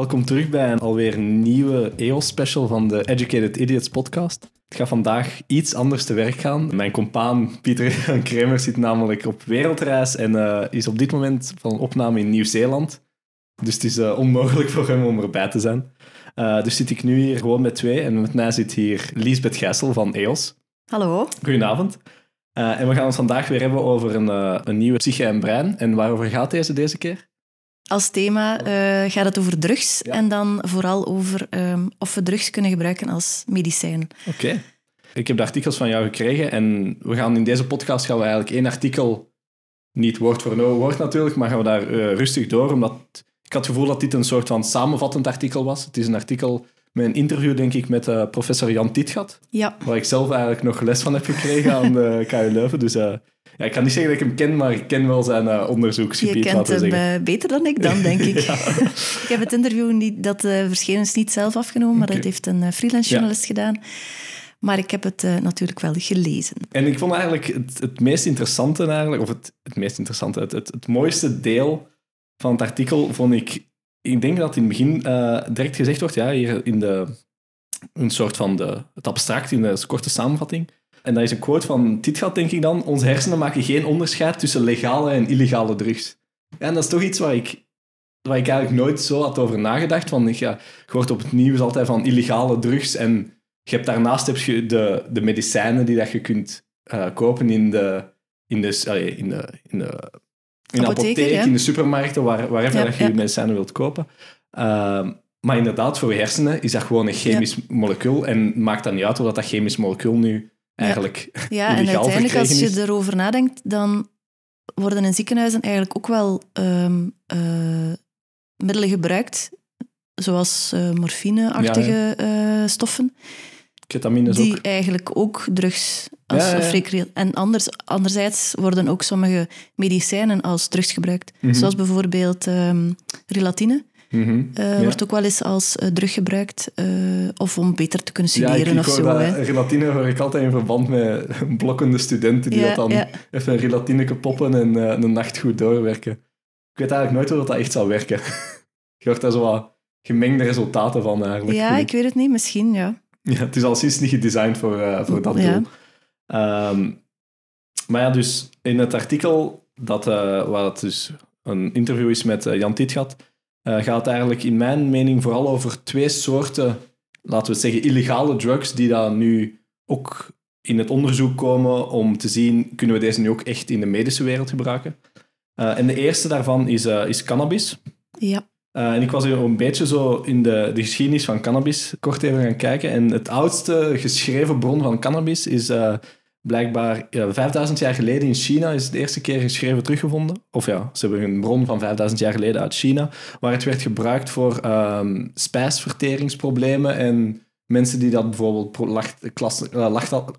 Welkom terug bij een alweer nieuwe EOS-special van de Educated Idiots podcast. Het gaat vandaag iets anders te werk gaan. Mijn compaan Pieter Kremer zit namelijk op wereldreis en uh, is op dit moment van opname in Nieuw-Zeeland. Dus het is uh, onmogelijk voor hem om erbij te zijn. Uh, dus zit ik nu hier gewoon met twee en met mij zit hier Liesbeth Gijssel van EOS. Hallo. Goedenavond. en we gaan het vandaag weer hebben over een, een nieuwe psyche en brein. En waarover gaat deze deze keer? Als thema uh, gaat het over drugs en dan vooral over um, of we drugs kunnen gebruiken als medicijn. Oké. Ik heb de artikels van jou gekregen en we gaan in deze podcast gaan we eigenlijk één artikel, niet woord voor woord natuurlijk, maar gaan we daar uh, rustig door, omdat ik had het gevoel dat dit een soort van samenvattend artikel was. Het is een artikel met een interview, denk ik, met uh, professor Jan Tietgat. Ja. Waar ik zelf eigenlijk nog les van heb gekregen aan de KU Leuven. Dus ja, ik kan niet zeggen dat ik hem ken, maar ik ken wel zijn uh, onderzoeksgebied. Je kent hem uh, beter dan ik dan, denk ik. ik heb het interview niet, dat uh, verschenen is niet zelf afgenomen, maar dat heeft een freelance journalist gedaan. Maar ik heb het natuurlijk wel gelezen. En ik vond eigenlijk het, het meest interessante, eigenlijk, of het, het meest interessante, het, het, het mooiste deel van het artikel vond ik... Ik denk dat in het begin direct gezegd wordt, ja, hier in de, een soort van de, het abstract, in de korte samenvatting en dat is een quote van Tietgat, denk ik dan. Onze hersenen maken geen onderscheid tussen legale en illegale drugs. En dat is toch iets waar ik, waar ik eigenlijk nooit zo had over nagedacht. Van, ja, je hoort op het nieuws altijd van illegale drugs en je hebt daarnaast heb je de, de medicijnen die dat je kunt uh, kopen in de, in de, in de, in de, in de apotheek, ja. in de supermarkten, waar, waarever ja, dat je ja. je medicijnen wilt kopen. Uh, maar inderdaad, voor je hersenen is dat gewoon een chemisch molecuul en maakt dan niet uit of dat chemisch molecuul nu eigenlijk Ja, en uiteindelijk als je erover nadenkt, dan worden in ziekenhuizen eigenlijk ook wel um, uh, middelen gebruikt, zoals uh, morfine-achtige ja, ja. uh, stoffen. Ketamine die ook. eigenlijk ook drugs als ja, En anders, anderzijds worden ook sommige medicijnen als drugs gebruikt. Mm -hmm. Zoals bijvoorbeeld um, relatine. Mm -hmm. uh, ja. Wordt ook wel eens als uh, drug gebruikt, uh, of om beter te kunnen studeren ja, of zo. Dat, relatine hoor ik altijd in verband met blokkende studenten die dat dan even een relatineke poppen en een nacht goed doorwerken. Ik weet eigenlijk nooit hoe dat echt zal werken. je hoort daar zo wat gemengde resultaten van eigenlijk. Ja, ik weet het niet, misschien, ja. Ja, het is al sinds niet gedesigned voor, voor dat doel. Um, maar ja, dus in het artikel dat, waar het dus een interview is met Jan Tietgat, uh, gaat eigenlijk in mijn mening vooral over twee soorten, laten we zeggen, illegale drugs die dan nu ook in het onderzoek komen om te zien, kunnen we deze nu ook echt in de medische wereld gebruiken? Uh, en de eerste daarvan is, uh, is cannabis. Ja. en ik was hier een beetje zo in de, de geschiedenis van cannabis kort even gaan kijken. En het oudste geschreven bron van cannabis is blijkbaar ja, 5000 jaar geleden in China is het de eerste keer geschreven teruggevonden. Of ja, ze hebben een bron van 5000 jaar geleden uit China, waar het werd gebruikt voor um, spijsverteringsproblemen en mensen die dat bijvoorbeeld lacht, klas, uh,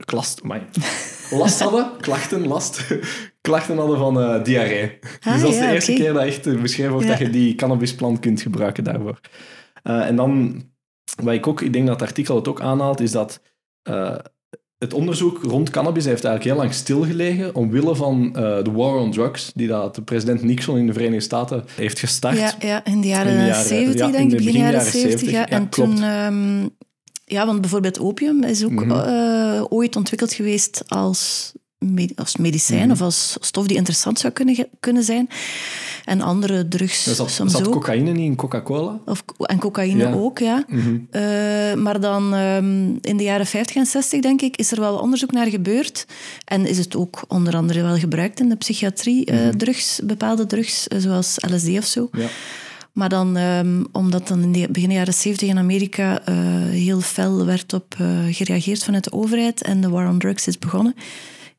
lacht, my, last hadden, klachten, last, klachten hadden van uh, diarree. Ah, dus dat is ja, de eerste okay. keer dat echt beschreven wordt ja. dat je die cannabisplant kunt gebruiken daarvoor. Uh, en dan, wat ik ook, ik denk dat het artikel het ook aanhaalt, is dat het onderzoek rond cannabis heeft eigenlijk heel lang stilgelegen omwille van uh, de war on drugs, die dat de president Nixon in de Verenigde Staten heeft gestart. Ja, ja in de jaren, in de jaren 70, ja, denk ik, begin, begin jaren 70. 70 ja. En toen, um, ja, want bijvoorbeeld opium is ook mm -hmm. uh, ooit ontwikkeld geweest als als medicijn mm. of als stof die interessant zou kunnen, kunnen zijn. En andere drugs er zat, soms zat ook. cocaïne niet in Coca-Cola? Of, en cocaïne ja. ook, ja. Mm -hmm. uh, maar dan um, in de jaren 50 en 60, denk ik, is er wel onderzoek naar gebeurd. En is het ook onder andere wel gebruikt in de psychiatrie, mm -hmm. uh, drugs, bepaalde drugs, zoals LSD of zo. Ja. Maar dan, um, omdat dan in de begin jaren 70 in Amerika heel fel werd op gereageerd vanuit de overheid en de war on drugs is begonnen,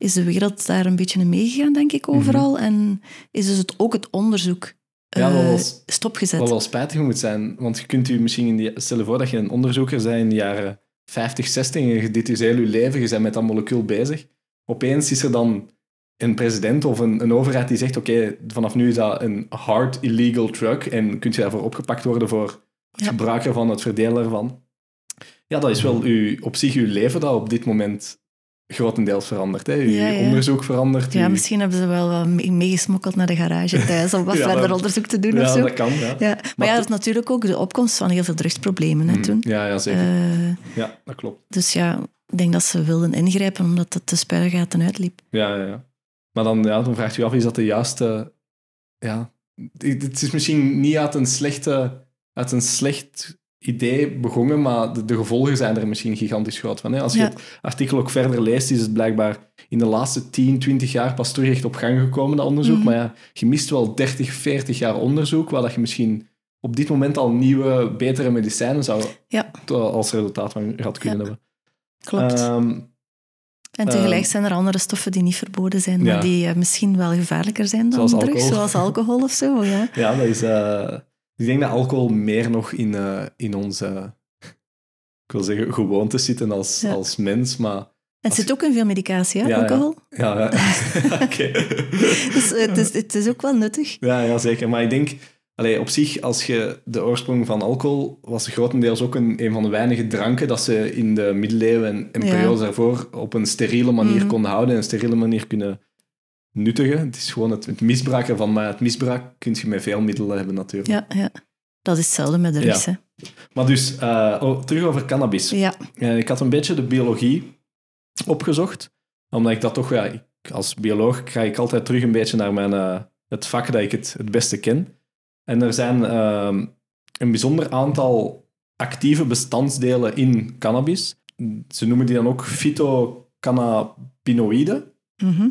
is de wereld daar een beetje meegegaan, denk ik, overal. Mm -hmm. En is dus het, ook het onderzoek ja, wel, stopgezet. Wat wel spijtig moet zijn, want je kunt u misschien... In die, stel je voor dat je een onderzoeker bent in de jaren 50, 60 en dit is heel je leven, je bent met dat molecuul bezig. Opeens is er dan een president of een, een overheid die zegt oké, okay, vanaf nu is dat een hard illegal drug en kunt je daarvoor opgepakt worden voor het ja. gebruik ervan, het verdelen ervan. Ja, dat is wel uw, op zich uw leven dat op dit moment grotendeels veranderd. Hè? Je Ja, ja. onderzoek verandert. Ja, je- misschien hebben ze wel wat mee- meegesmokkeld naar de garage thuis om wat Ja, verder dat- onderzoek te doen ja, of zo. dat kan. Ja. Maar, Maar ja, dat is natuurlijk ook de opkomst van heel veel drugsproblemen hè, toen. ja, ja zeker. Eh, ja, dat klopt. dus ja, ik denk dat ze wilden ingrijpen omdat het de spuigaten uitliep. Ja, ja, ja. Maar dan, ja, dan vraagt u af, is dat de juiste... Ja, het het is misschien niet uit een, slechte, uit een slecht idee begonnen, maar de, de gevolgen zijn er misschien gigantisch groot van. Hè? Als je Ja. het artikel ook verder leest, is het blijkbaar in de laatste 10, 20 jaar pas terug echt op gang gekomen, dat onderzoek. Mhm. Maar ja, je mist wel 30, 40 jaar onderzoek, waar dat je misschien op dit moment al nieuwe, betere medicijnen zou Ja. als resultaat van had kunnen Ja. hebben. Klopt. Ehm, en tegelijk ehm, zijn er andere stoffen die niet verboden zijn, maar die eh, misschien wel gevaarlijker zijn dan Zoals drugs, alcohol. zoals alcohol of zo. Ja. Ja, dat is... eh, ik denk dat alcohol meer nog in, eh, in onze... Ik wil zeggen, gewoontes zitten als, Ja. als mens, maar... Het zit ook in veel medicatie, hè, Ja, alcohol. Ja, ja. oké. Dus eh, het, is, het is ook wel nuttig. ja, ja, zeker. Maar ik denk, allee, op zich, als je de oorsprong van alcohol was grotendeels ook een, een van de weinige dranken dat ze in de middeleeuwen en, en Ja. periodes daarvoor op een steriele manier Mhm. konden houden en een steriele manier kunnen nuttigen. Het is gewoon het, het misbruik ervan, maar het misbruik kun je met veel middelen hebben natuurlijk. Ja, ja. Dat is hetzelfde met drugs. Ja. Hè. Maar dus, eh, oh, terug over cannabis. Ja. Eh, ik had een beetje de biologie opgezocht, omdat ik dat toch, ja, ik- als bioloog ga ik altijd terug een beetje naar mijn, eh, het vak dat ik het, het beste ken. En er zijn ehm, een bijzonder aantal actieve bestandsdelen in cannabis. Ze noemen die dan ook fytocannabinoïden. Mhm.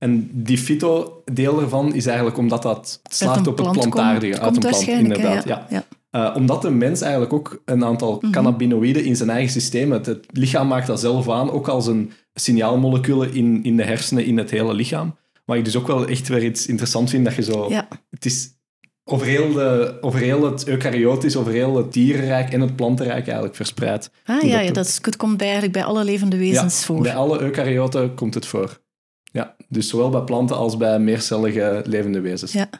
En die fyto-deel ervan is eigenlijk omdat dat slaat op het plant plantaardige. komt- uit een plant, inderdaad. ja. ja. Eh, omdat de mens eigenlijk ook een aantal Mhm. cannabinoïden in zijn eigen systeem heeft. Het lichaam maakt dat zelf aan, ook als een signaalmoleculen in, in de hersenen, in het hele lichaam. Maar ik dus ook wel echt weer iets interessant vind dat je zo... Ja. Het is over heel, de, over heel het eukaryotisch, over heel het dierenrijk en het plantenrijk eigenlijk verspreid. Ah ja, dat ja dat is, het komt bij, eigenlijk bij alle levende wezens voor. Bij alle eukaryoten komt het voor. Dus zowel bij planten als bij meercellige levende wezens. Ja.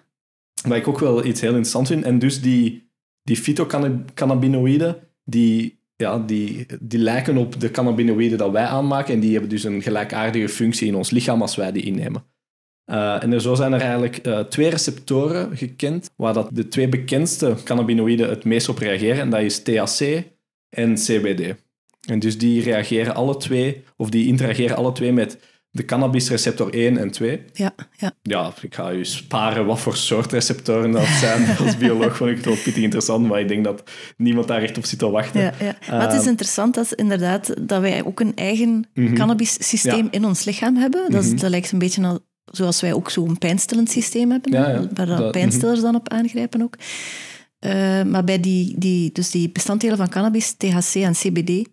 Wat ik ook wel iets heel interessant vind. En dus die, die fytocannabinoïden, die, ja, die, die lijken op de cannabinoïden dat wij aanmaken. En die hebben dus een gelijkaardige functie in ons lichaam als wij die innemen. Eh, en er, zo zijn er eigenlijk eh, twee receptoren gekend, waar dat de twee bekendste cannabinoïden het meest op reageren. En dat is THC en CBD. En dus die reageren alle twee, of die interageren alle twee met de cannabisreceptor 1 en 2. Ja, ja. Ja, ik ga u sparen wat voor soort receptoren dat zijn. Als bioloog vond ik het wel pittig interessant, maar ik denk dat niemand daar echt op zit te wachten. Ja, ja. Maar het is Ehm, interessant dat, inderdaad, dat wij ook een eigen Mhm. cannabis-systeem Ja. in ons lichaam hebben. Dat, is, Mhm. dat lijkt een beetje al, zoals wij ook zo'n pijnstillend systeem hebben, waar dat pijnstillers dan op aangrijpen ook. Eh, maar bij die, die, dus die bestanddelen van cannabis, THC en CBD,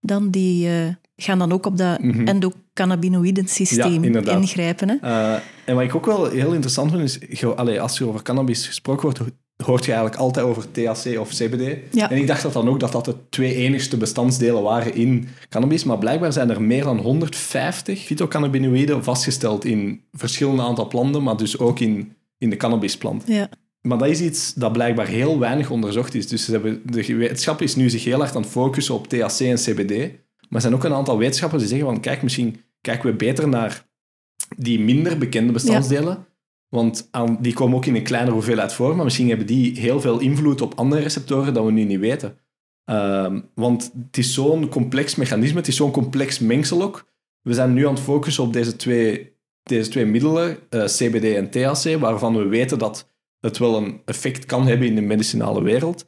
dan die, eh, gaan dan ook op dat Mhm. Endocannabinoïden-systeem Ja, ingrijpen. Hè? Eh, en wat ik ook wel heel interessant vind, is, allee, als er over cannabis gesproken wordt, hoort je eigenlijk altijd over THC of CBD. Ja. En ik dacht dat dan ook dat dat de twee enigste bestandsdelen waren in cannabis, maar blijkbaar zijn er meer dan 150 fytocannabinoïden vastgesteld in verschillende aantal planten, maar dus ook in, in de cannabisplant. Ja. Maar dat is iets dat blijkbaar heel weinig onderzocht is. Dus ze hebben, de wetenschap is nu zich heel hard aan het focussen op THC en CBD. Maar er zijn ook een aantal wetenschappers die zeggen van kijk, misschien kijken we beter naar die minder bekende bestandsdelen. Want aan, die komen ook in een kleinere hoeveelheid voor, maar misschien hebben die heel veel invloed op andere receptoren dat we nu niet weten. Ehm, want het is zo'n complex mechanisme, het is zo'n complex mengsel ook. We zijn nu aan het focussen op deze twee, deze twee middelen, eh, CBD en THC, waarvan we weten dat het wel een effect kan hebben in de medicinale wereld.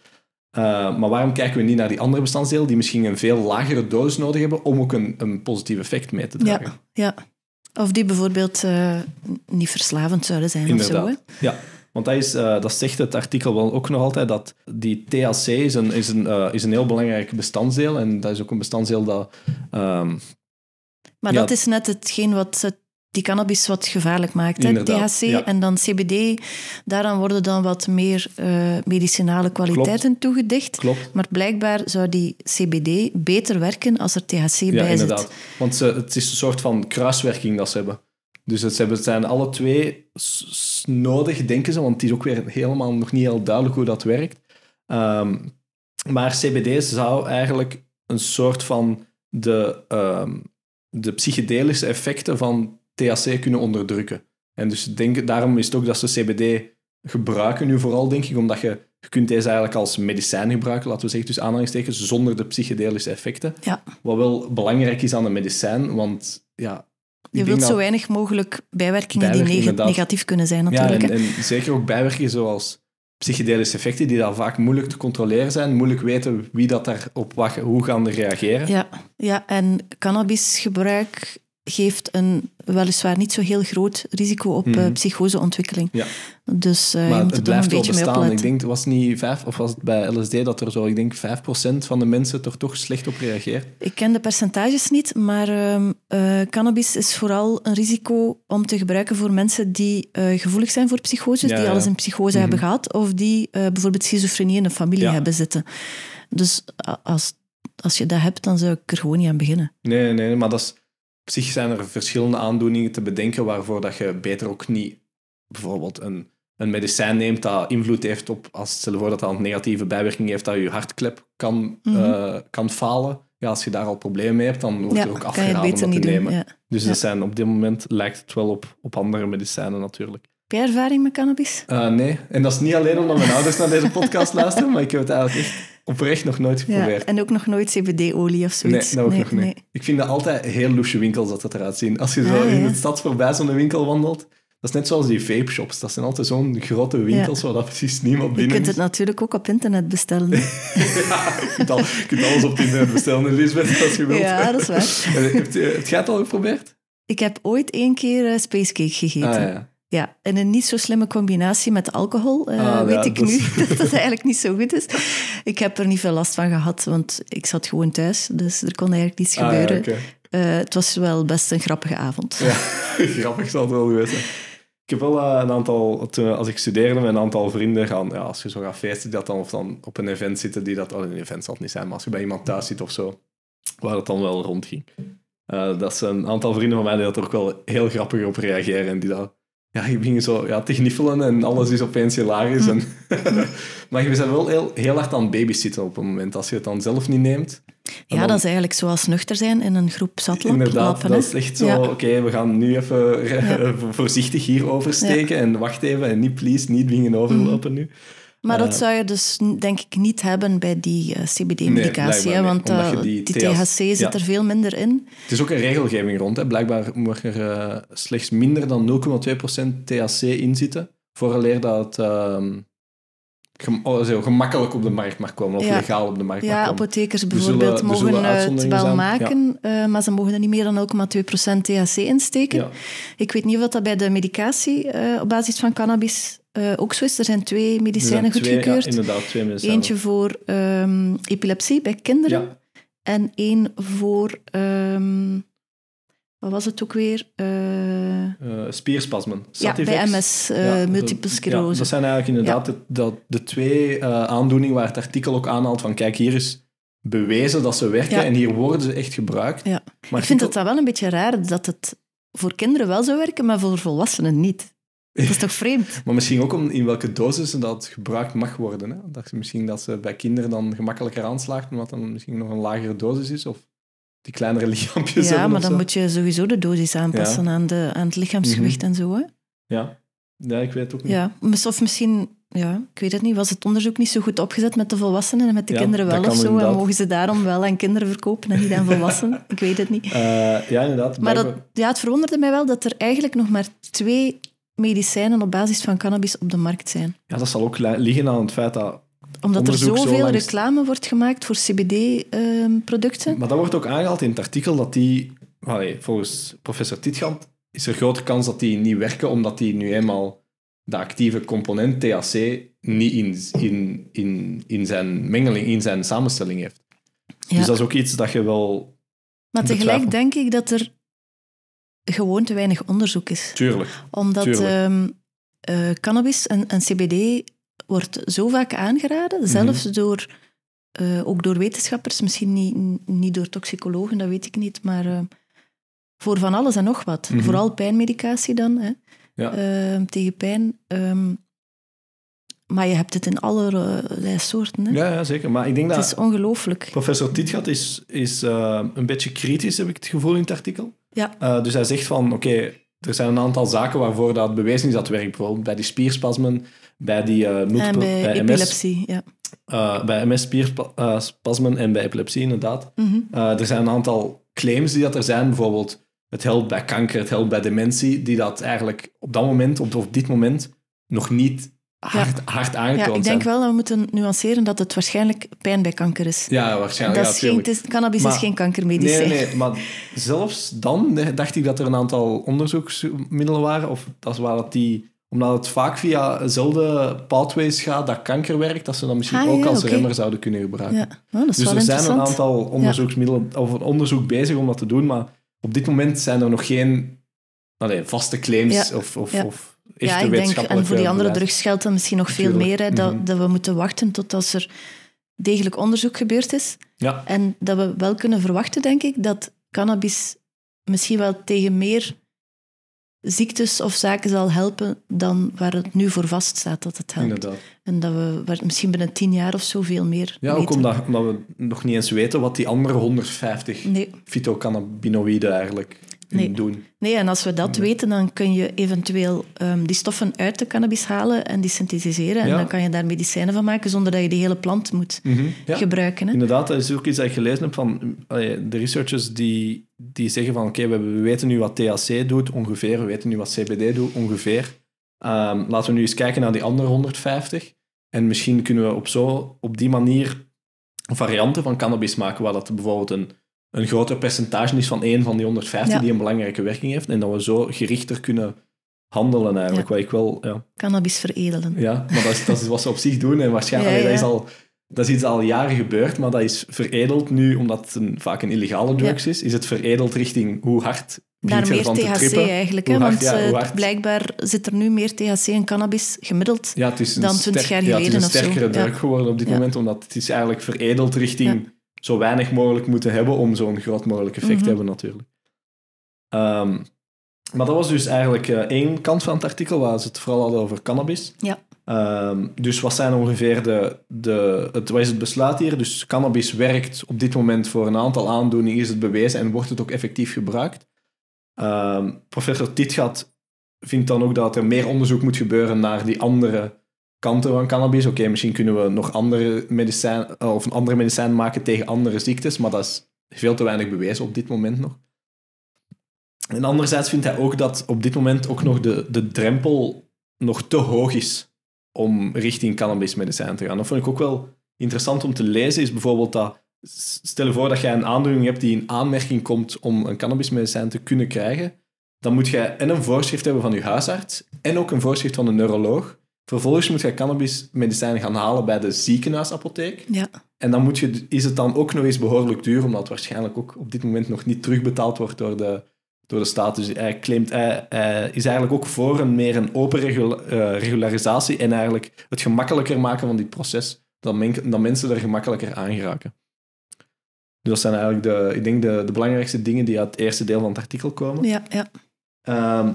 Uh, maar waarom kijken we niet naar die andere bestandsdelen die misschien een veel lagere dosis nodig hebben om ook een, een positief effect mee te dragen? Ja, ja. Of die bijvoorbeeld uh, niet verslavend zouden zijn Inderdaad. of zo. Hè? Ja, want dat, is, uh, dat zegt het artikel wel ook nog altijd, dat die THC is een, is een, is een heel belangrijk bestandsdeel. En dat is ook een bestandsdeel dat... Um, maar ja, dat is net hetgeen wat het die cannabis wat gevaarlijk maakt. Hè? THC ja. en dan CBD, daaraan worden dan wat meer uh, medicinale kwaliteiten Klopt. toegedicht. Klopt. Maar blijkbaar zou die CBD beter werken als er THC ja, bij inderdaad. zit. Want ze, het is een soort van kruiswerking dat ze hebben. Dus het, zijn alle twee nodig, denken ze, want het is ook weer helemaal nog niet heel duidelijk hoe dat werkt. Um, maar CBD zou eigenlijk een soort van de... Um, de psychedelische effecten van THC kunnen onderdrukken. En dus denk, daarom is het ook dat ze CBD gebruiken nu vooral, denk ik, omdat je, je kunt deze eigenlijk als medicijn gebruiken, laten we zeggen, dus aanhalingstekens, zonder de psychedelische effecten. Ja. Wat wel belangrijk is aan een medicijn, want ja... Je wilt zo weinig mogelijk bijwerkingen die neg- negatief kunnen zijn, Ja, natuurlijk. en, hè. en zeker ook bijwerkingen zoals psychedelische effecten, die dan vaak moeilijk te controleren zijn, moeilijk weten wie dat daarop wacht, hoe gaan er reageren. Ja, ja, en cannabisgebruik geeft een weliswaar niet zo heel groot risico op Mhm. eh, psychoseontwikkeling. Ja. Dus eh, je maar moet er het een blijft wel beetje mee bestaan. Ik denk, het was niet vijf, of was het bij LSD dat er zo, ik denk 5% van de mensen er toch slecht op reageert. Ik ken de percentages niet, maar ehm, eh, cannabis is vooral een risico om te gebruiken voor mensen die gevoelig zijn voor psychoses, Ja, die ja. alles in psychose hebben gehad, of die bijvoorbeeld schizofrenie in een familie hebben zitten. Dus als, als je dat hebt, dan zou ik er gewoon niet aan beginnen. Nee, nee, maar dat is, op zich zijn er verschillende aandoeningen te bedenken waarvoor dat je beter ook niet bijvoorbeeld een, een medicijn neemt dat invloed heeft op, als stel voor dat dat een negatieve bijwerking heeft, dat je hartklep kan, Mhm. eh, kan falen. Ja, als je daar al problemen mee hebt, dan wordt ja, er ook afgeraden om dat te doen. nemen. Ja. Dus Ja. dat zijn, op dit moment lijkt het wel op, op andere medicijnen natuurlijk. Heb jij ervaring met cannabis? Eh, nee, en dat is niet alleen omdat mijn ouders naar deze podcast luisteren, maar ik heb het eigenlijk echt oprecht nog nooit Ja, geprobeerd. en ook nog nooit CBD-olie of Nee, zoiets. dat ook nog niet. nee. Ik vind dat altijd heel loesje winkels dat het eruit zien. Als je zo Ah, in ja. de stad voorbij zo'n winkel wandelt, dat is net zoals die vape shops. Dat zijn altijd zo'n grote winkels waar dat precies niemand Je binnen kunt het is. natuurlijk ook op internet bestellen. Ja, je kunt, al- je kunt alles op internet bestellen, Lisbeth, als je wilt. ja, dat is waar. Eh, Heb je heb jij het al geprobeerd? Ik heb ooit één keer eh, spacecake gegeten. Ah, ja. en een niet zo slimme combinatie met alcohol. eh, Ah, ja, weet ik dat nu dat het eigenlijk niet zo goed is. Ik heb er niet veel last van gehad, want ik zat gewoon thuis. Dus er kon eigenlijk niets Ah, ja, gebeuren. Eh, het was wel best een grappige avond. Ja, grappig zal het wel geweest zijn. Ik heb wel eh, een aantal, toen- als ik studeerde, met een aantal vrienden gaan, ja, als je zo gaat feesten, dat dan, of dan op een event zitten, die dat, oh, een event zal het niet zijn, maar als je bij iemand thuis zit of zo, waar het dan wel rondging. Eh, dat zijn een aantal vrienden van mij die dat er ook wel heel grappig op reageren en die dat, ja, je ging zo ja, te gniffelen en alles is opeens hilarisch. En maar je bent wel heel, heel hard aan het babysitten op een moment, als je het dan zelf niet neemt. Ja, dan- dat is eigenlijk zoals nuchter zijn in een groep zatlap, Inderdaad, dat is echt zo, Ja. oké, we gaan nu even voorzichtig hier oversteken en wacht even en niet, please, niet dingen overlopen nu. Maar dat Eh, zou je dus denk ik niet hebben bij die eh, Nee, CBD-medicatie. want eh, die die, THC zit ja. er veel minder in. Het is ook een regelgeving rond. Hè. Blijkbaar mag er slechts minder dan 0,2% THC in zitten, vooraleer dat het ehm, gem- oh, zo, gemakkelijk op de markt mag komen, of Ja. legaal op de markt Ja, mag komen. apothekers Er bijvoorbeeld zullen- mogen het wel maken, maar ze mogen er niet meer dan 0,2% THC insteken. Ja. Ik weet niet of dat bij de medicatie op basis van cannabis eh, ook zo is. Er zijn twee medicijnen zijn twee, ja, goedgekeurd. inderdaad, twee medicijnen. Eentje voor ehm, epilepsie bij kinderen Ja, en één voor... ehm, wat was het ook weer? Eh, spierspasmen. ja, bij MS, Ja, multiple sclerose. Dat zijn eigenlijk inderdaad de, de twee aandoeningen waar het artikel ook aanhaalt van kijk, hier is bewezen dat ze werken en hier worden ze echt gebruikt. Ja. Maar ik vind het dan wel een beetje raar dat het voor kinderen wel zou werken, maar voor volwassenen niet. Dat is toch vreemd? Maar misschien ook om in welke dosis dat gebruikt mag worden. Hè? Dat ze misschien dat ze bij kinderen dan gemakkelijker aanslaagt, omdat dan misschien nog een lagere dosis is, of die kleinere lichaampjes Ja, maar dan zo. moet je sowieso de dosis aanpassen aan, de, aan het lichaamsgewicht Mhm. en zo. Hè? Ja. ja, ik weet het ook niet. Ja, of misschien, ja, ik weet het niet, was het onderzoek niet zo goed opgezet met de volwassenen en met de Ja, kinderen wel of zo? En mogen ze daarom wel aan kinderen verkopen en niet aan volwassenen? Ik weet het niet. Eh, ja, inderdaad. Maar dat, ja, het verwonderde mij wel dat er eigenlijk nog maar twee medicijnen op basis van cannabis op de markt zijn. ja, dat zal ook li- liggen aan het feit dat... Omdat er zo zoveel langs- reclame wordt gemaakt voor CBD-producten. Maar dat wordt ook aangehaald in het artikel dat die... allee, volgens professor Tietgant is er grote kans dat die niet werken, omdat die nu eenmaal de actieve component THC niet in, in, in, in zijn mengeling, in zijn samenstelling heeft. Ja. Dus dat is ook iets dat je wel... maar tegelijk denk ik dat er gewoon te weinig onderzoek is. Tuurlijk. Omdat Tuurlijk. ehm, eh, cannabis en, en CBD wordt zo vaak aangeraden, Mhm. zelfs door, eh, ook door wetenschappers, misschien niet, niet door toxicologen, dat weet ik niet, maar eh, voor van alles en nog wat. Mhm. Vooral pijnmedicatie dan, hè, Ja. ehm, tegen pijn. ehm, Maar je hebt het in allerlei soorten. Hè? Ja, ja, zeker. Maar ik denk Het dat is ongelooflijk. professor Tietgat is, is eh, een beetje kritisch, heb ik het gevoel, in het artikel. Ja, Eh, dus hij zegt van, oké, er zijn een aantal zaken waarvoor dat bewezen is dat het werkt. Bijvoorbeeld bij die spierspasmen, bij die en bij, MS, epilepsie. Ja. eh, bij MS-spierspasmen en bij epilepsie, inderdaad. Mhm. Er zijn een aantal claims die dat er zijn, bijvoorbeeld het helpt bij kanker, het helpt bij dementie, die dat eigenlijk op dat moment, op, op dit moment, nog niet hard, hard ja, aangetoond ik zijn. denk wel dat we moeten nuanceren dat het waarschijnlijk pijn bij kanker is. Ja, waarschijnlijk. dat ja, is geen, is- cannabis Maar- is geen kankermedicijn. nee, nee, maar zelfs dan dacht ik dat er een aantal onderzoeksmiddelen waren, of dat waren dat die, omdat het vaak via dezelfde pathways gaat dat kanker werkt, dat ze dat misschien Ah, ook ja, als remmer zouden kunnen gebruiken. Ja, oh, dat is Dus er zijn een aantal onderzoeksmiddelen, of een onderzoek bezig om dat te doen, maar op dit moment zijn er nog geen allee, vaste claims Ja, of, of, ja. of Ja, ik denk, en voor die andere drugs geldt dat misschien nog veel meer. Hè, dat, Mhm. dat we moeten wachten tot als er degelijk onderzoek gebeurd is. Ja, En dat we wel kunnen verwachten, denk ik, dat cannabis misschien wel tegen meer ziektes of zaken zal helpen dan waar het nu voor vaststaat dat het helpt. inderdaad. En dat we waar- misschien binnen tien jaar of zo veel meer Ja, ook omdat we nog niet eens weten wat die andere 150 Nee. fytocannabinoïden eigenlijk Nee. doen. nee, en als we dat weten, dan kun je eventueel ehm, die stoffen uit de cannabis halen en die synthetiseren. En Ja. dan kan je daar medicijnen van maken zonder dat je die hele plant moet Ja. gebruiken. Hè? Inderdaad, dat is ook iets dat ik gelezen heb van allee, de researchers die, die zeggen van oké, we, we weten nu wat THC doet ongeveer, we weten nu wat CBD doet ongeveer. Ehm, laten we nu eens kijken naar die andere 150. En misschien kunnen we op, zo, op die manier varianten van cannabis maken waar dat bijvoorbeeld een, een groter percentage is van één van die 150 Ja. die een belangrijke werking heeft. En dat we zo gerichter kunnen handelen eigenlijk. Ja. Wat ik wel... Ja, Cannabis veredelen. ja, maar dat is, dat is wat ze op zich doen. En waarschijnlijk, dat is al... Dat is iets al jaren gebeurd, maar dat is veredeld nu, omdat het een, vaak een illegale drugs is, is het veredeld richting hoe hard meer THC trippen. eigenlijk. Hè? hard, Want ja, eh, blijkbaar zit er nu meer THC in cannabis gemiddeld. Ja, dan 20 sterk- jaar ja, het is geleden een sterkere Ja. drug geworden op dit moment, omdat het is eigenlijk veredeld richting zo weinig mogelijk moeten hebben om zo'n groot mogelijk effect Mhm. te hebben natuurlijk. Ehm, maar dat was dus eigenlijk eh, één kant van het artikel, waar ze het vooral hadden over cannabis. Ja. Ehm, dus wat zijn ongeveer de, de het, wat is het besluit hier? Dus cannabis werkt op dit moment voor een aantal aandoeningen, is het bewezen en wordt het ook effectief gebruikt. Ehm, professor Tietgat vindt dan ook dat er meer onderzoek moet gebeuren naar die andere kanten van cannabis. Oké, misschien kunnen we nog andere medicijn, eh, of een andere medicijn maken tegen andere ziektes, maar dat is veel te weinig bewezen op dit moment nog. En anderzijds vindt hij ook dat op dit moment ook nog de, de drempel nog te hoog is om richting cannabismedicijn te gaan. Dat vond ik ook wel interessant om te lezen, is bijvoorbeeld dat... Stel je voor dat jij een aandoening hebt die in aanmerking komt om een cannabismedicijn te kunnen krijgen, dan moet jij en een voorschrift hebben van je huisarts en ook een voorschrift van een neuroloog. Vervolgens moet je cannabismedicijn gaan halen bij de ziekenhuisapotheek. Ja. En dan moet je, is het dan ook nog eens behoorlijk duur, omdat het waarschijnlijk ook op dit moment nog niet terugbetaald wordt door de, door de staat. Dus hij, claimt, hij, hij is eigenlijk ook voor een meer een open regula- eh, regularisatie en eigenlijk het gemakkelijker maken van dit proces, dat, men, dat mensen er gemakkelijker aan geraken. Dus dat zijn eigenlijk de, ik denk de, de belangrijkste dingen die uit het eerste deel van het artikel komen. Ja, ja. Ehm,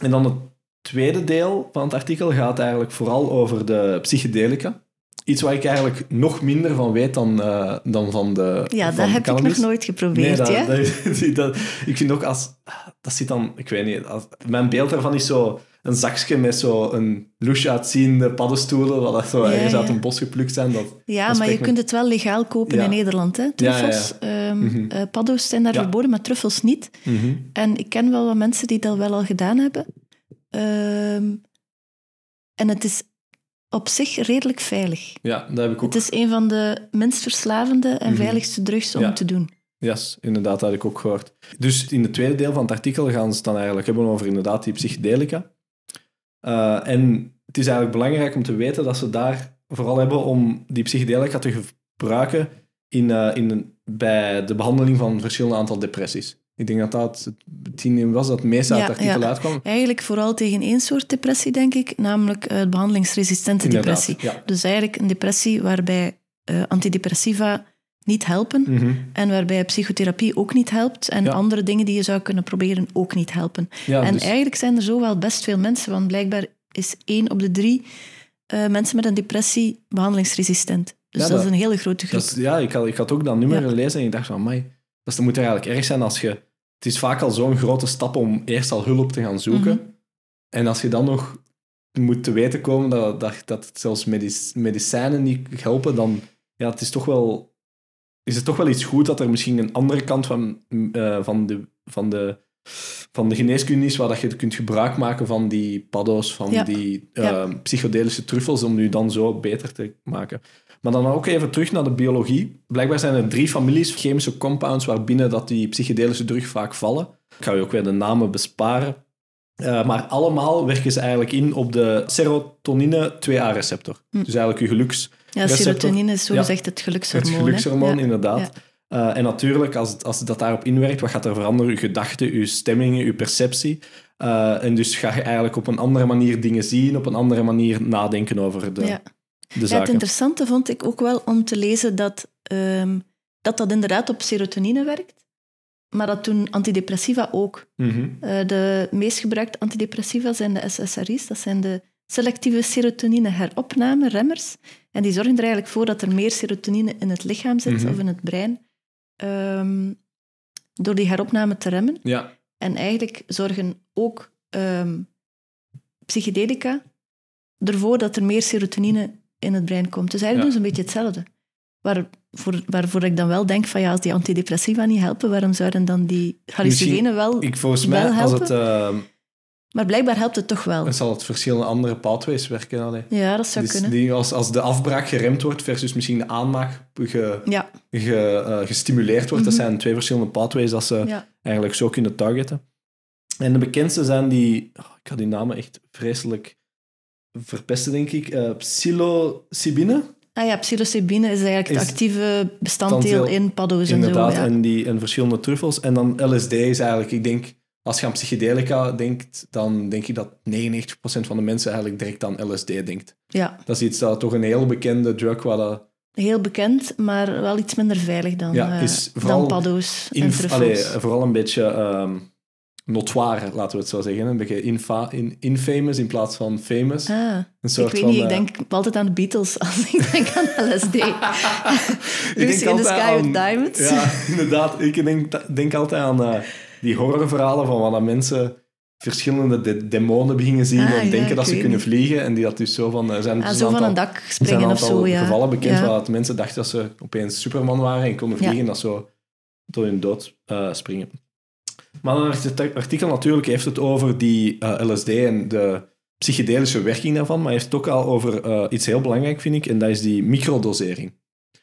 en dan het tweede deel van het artikel gaat eigenlijk vooral over de psychedelica. Iets waar ik eigenlijk nog minder van weet dan, eh, dan van de ja van dat heb cannabis. ik nog nooit geprobeerd. Nee, dat, dat, dat- ik vind ook als... Dat zit dan... Ik weet niet. Als, mijn beeld daarvan is zo een zakje met zo een louche uitziende paddenstoelen, wat dat zo Ja, ergens uit een bos geplukt zijn. Dat, Ja, maar je me- kunt het wel legaal kopen Ja. in Nederland. Hè? Truffels, eh, paddo's zijn daar verboden, maar truffels niet. Mhm. En ik ken wel wat mensen die dat wel al gedaan hebben. Ehm, en het is op zich redelijk veilig. Ja, dat heb ik ook. Het is een van de minst verslavende en Mhm. veiligste drugs om Ja. te doen. Yes, inderdaad, dat had ik ook gehoord. Dus in het tweede deel van het artikel gaan ze het dan eigenlijk hebben over inderdaad die psychedelica. Eh, en het is eigenlijk belangrijk om te weten dat ze daar vooral hebben om die psychedelica te gebruiken in, eh, in, bij de behandeling van verschillende aantal depressies. Ik denk dat dat het tien was dat het meest uit Ja, het artikel ja. uitkwam. Eigenlijk vooral tegen één soort depressie, denk ik, namelijk eh, behandelingsresistente Inderdaad, depressie. ja. Dus eigenlijk een depressie waarbij eh, antidepressiva niet helpen Mhm. en waarbij psychotherapie ook niet helpt en andere dingen die je zou kunnen proberen ook niet helpen. Ja, en dus- eigenlijk zijn er zo wel best veel mensen, want blijkbaar is één op de drie eh, mensen met een depressie behandelingsresistent. Dus dat, is een hele grote groep. Is- ja, ik had, ik had ook dat nummer gelezen en ik dacht van, amai, dat moet er eigenlijk erg zijn als je... Het is vaak al zo'n grote stap om eerst al hulp te gaan zoeken. Mhm. En als je dan nog moet te weten komen dat, dat, dat zelfs medic- medicijnen niet helpen, dan ja, het is, toch wel, is het toch wel iets goed dat er misschien een andere kant van, eh, van, de, van, de, van de geneeskunde is, waar dat je kunt gebruik maken van die paddo's, van Ja. die Ja. psychedelische truffels, om nu dan zo beter te maken. Maar dan ook even terug naar de biologie. Blijkbaar zijn er drie families chemische compounds waarbinnen dat die psychedelische drug vaak vallen. Ik ga je ook weer de namen besparen. Eh, maar allemaal werken ze eigenlijk in op de serotonine 2A-receptor. Hm. Dus eigenlijk je geluks, ja, serotonine is zogezegd het het gelukshormoon. hè. gelukshormoon, Ja. inderdaad. Eh, en natuurlijk, als, als dat daarop inwerkt, wat gaat er veranderen? Je gedachten, je stemmingen, je perceptie. Eh, en dus ga je eigenlijk op een andere manier dingen zien, op een andere manier nadenken over de, Ja. De Ja, het interessante vond ik ook wel om te lezen dat ehm, dat, dat inderdaad op serotonine werkt, maar dat toen antidepressiva ook. Mhm. Eh, de meest gebruikte antidepressiva zijn de SSRI's, dat zijn de selectieve serotonine heropname, remmers. En die zorgen er eigenlijk voor dat er meer serotonine in het lichaam zit, Mhm. of in het brein, ehm, door die heropname te remmen. Ja, En eigenlijk zorgen ook ehm, psychedelica ervoor dat er meer serotonine in het brein komt. Dus eigenlijk Ja. doen ze een beetje hetzelfde. Waarvoor, waarvoor ik dan wel denk van ja, als die antidepressiva niet helpen, waarom zouden dan die hallucinogenen wel... ik, volgens mij, als het, eh, Maar blijkbaar helpt het toch wel. dan zal het verschillende andere pathways werken. Allee. Ja, dat zou Dus kunnen. die, als, als de afbraak geremd wordt versus misschien de aanmaak ge, Ja, ge, eh, gestimuleerd wordt, dat Mhm. zijn twee verschillende pathways dat ze ja. eigenlijk zo kunnen targeten. En de bekendste zijn die, oh, ik ga die namen echt vreselijk verpesten, denk ik. Eh psilocybine, Ah ja, psilocybine is eigenlijk het actieve bestanddeel in paddo's en zo. inderdaad, Ja. en, die, en verschillende truffels. En dan LSD is eigenlijk, ik denk, als je aan psychedelica denkt, dan denk ik dat 99% van de mensen eigenlijk direct aan LSD denkt. ja, Dat is iets dat toch een heel bekende drug, waar dat heel bekend, maar wel iets minder veilig dan, Ja, eh, is vooral dan paddo's en truffels. allee, vooral een beetje ehm notoire, laten we het zo zeggen. Een beetje infa- in, infamous in plaats van famous. Ah, Een ik soort weet van, niet, ik eh, denk altijd aan de Beatles als ik denk aan LSD. ik Lucy in the Sky aan- with Diamonds. Ja, inderdaad. Ik denk, denk altijd aan eh, die horrorverhalen van waar mensen verschillende de- demonen beginnen zien Ah, en ja, denken ik dat ze weet kunnen vliegen. En die dat dus zo van... Er zijn Ah, dus zo van aantal- een dak zijn springen een of zo, ja. gevallen bekend Ja. waar mensen dachten dat ze opeens Superman waren en konden vliegen en dat zo tot hun dood eh, springen. Maar het artikel natuurlijk heeft het over die eh, LSD en de psychedelische werking daarvan, maar heeft het ook al over eh, iets heel belangrijk, vind ik, en dat is die microdosering.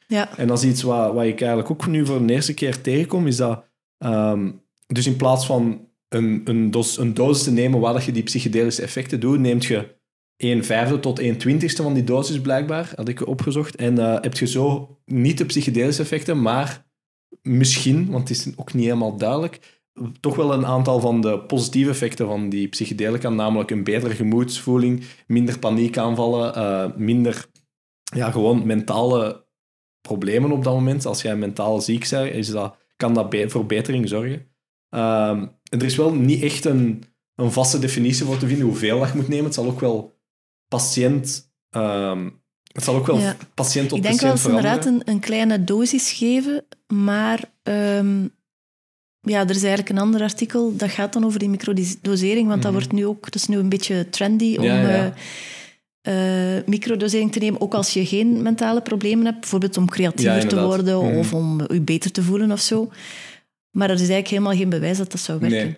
Ja, En dat is iets wat, wat ik eigenlijk ook nu voor de eerste keer tegenkom, is dat ehm, dus in plaats van een, een, dos, een dosis te nemen waar dat je die psychedelische effecten doet, neemt je 1 vijfde tot 1 twintigste van die dosis blijkbaar, had ik opgezocht. En eh, heb je zo niet de psychedelische effecten, maar misschien, want het is ook niet helemaal duidelijk, toch wel een aantal van de positieve effecten van die psychedelica, namelijk een betere gemoedsvoeling, minder paniekaanvallen, eh, minder ja, gewoon mentale problemen op dat moment. Als jij mentaal ziek bent, is dat, kan dat voor betering zorgen. Ehm, er is wel niet echt een, een vaste definitie voor te vinden hoeveel dat je moet nemen. Het zal ook wel patiënt... ehm, het zal ook wel Ja. patiënt tot ik denk wel patiënt dat ze inderdaad veranderen. een, een kleine dosis geven, maar ehm, ja, er is eigenlijk een ander artikel dat gaat dan over die microdosering, want dat Mhm. wordt nu ook, dat is nu een beetje trendy om Ja, ja. eh, eh, microdosering te nemen, ook als je geen mentale problemen hebt, bijvoorbeeld om Ja, creatiever te worden Mhm. of om je beter te voelen of zo. Maar er is eigenlijk helemaal geen bewijs dat dat zou werken. Nee.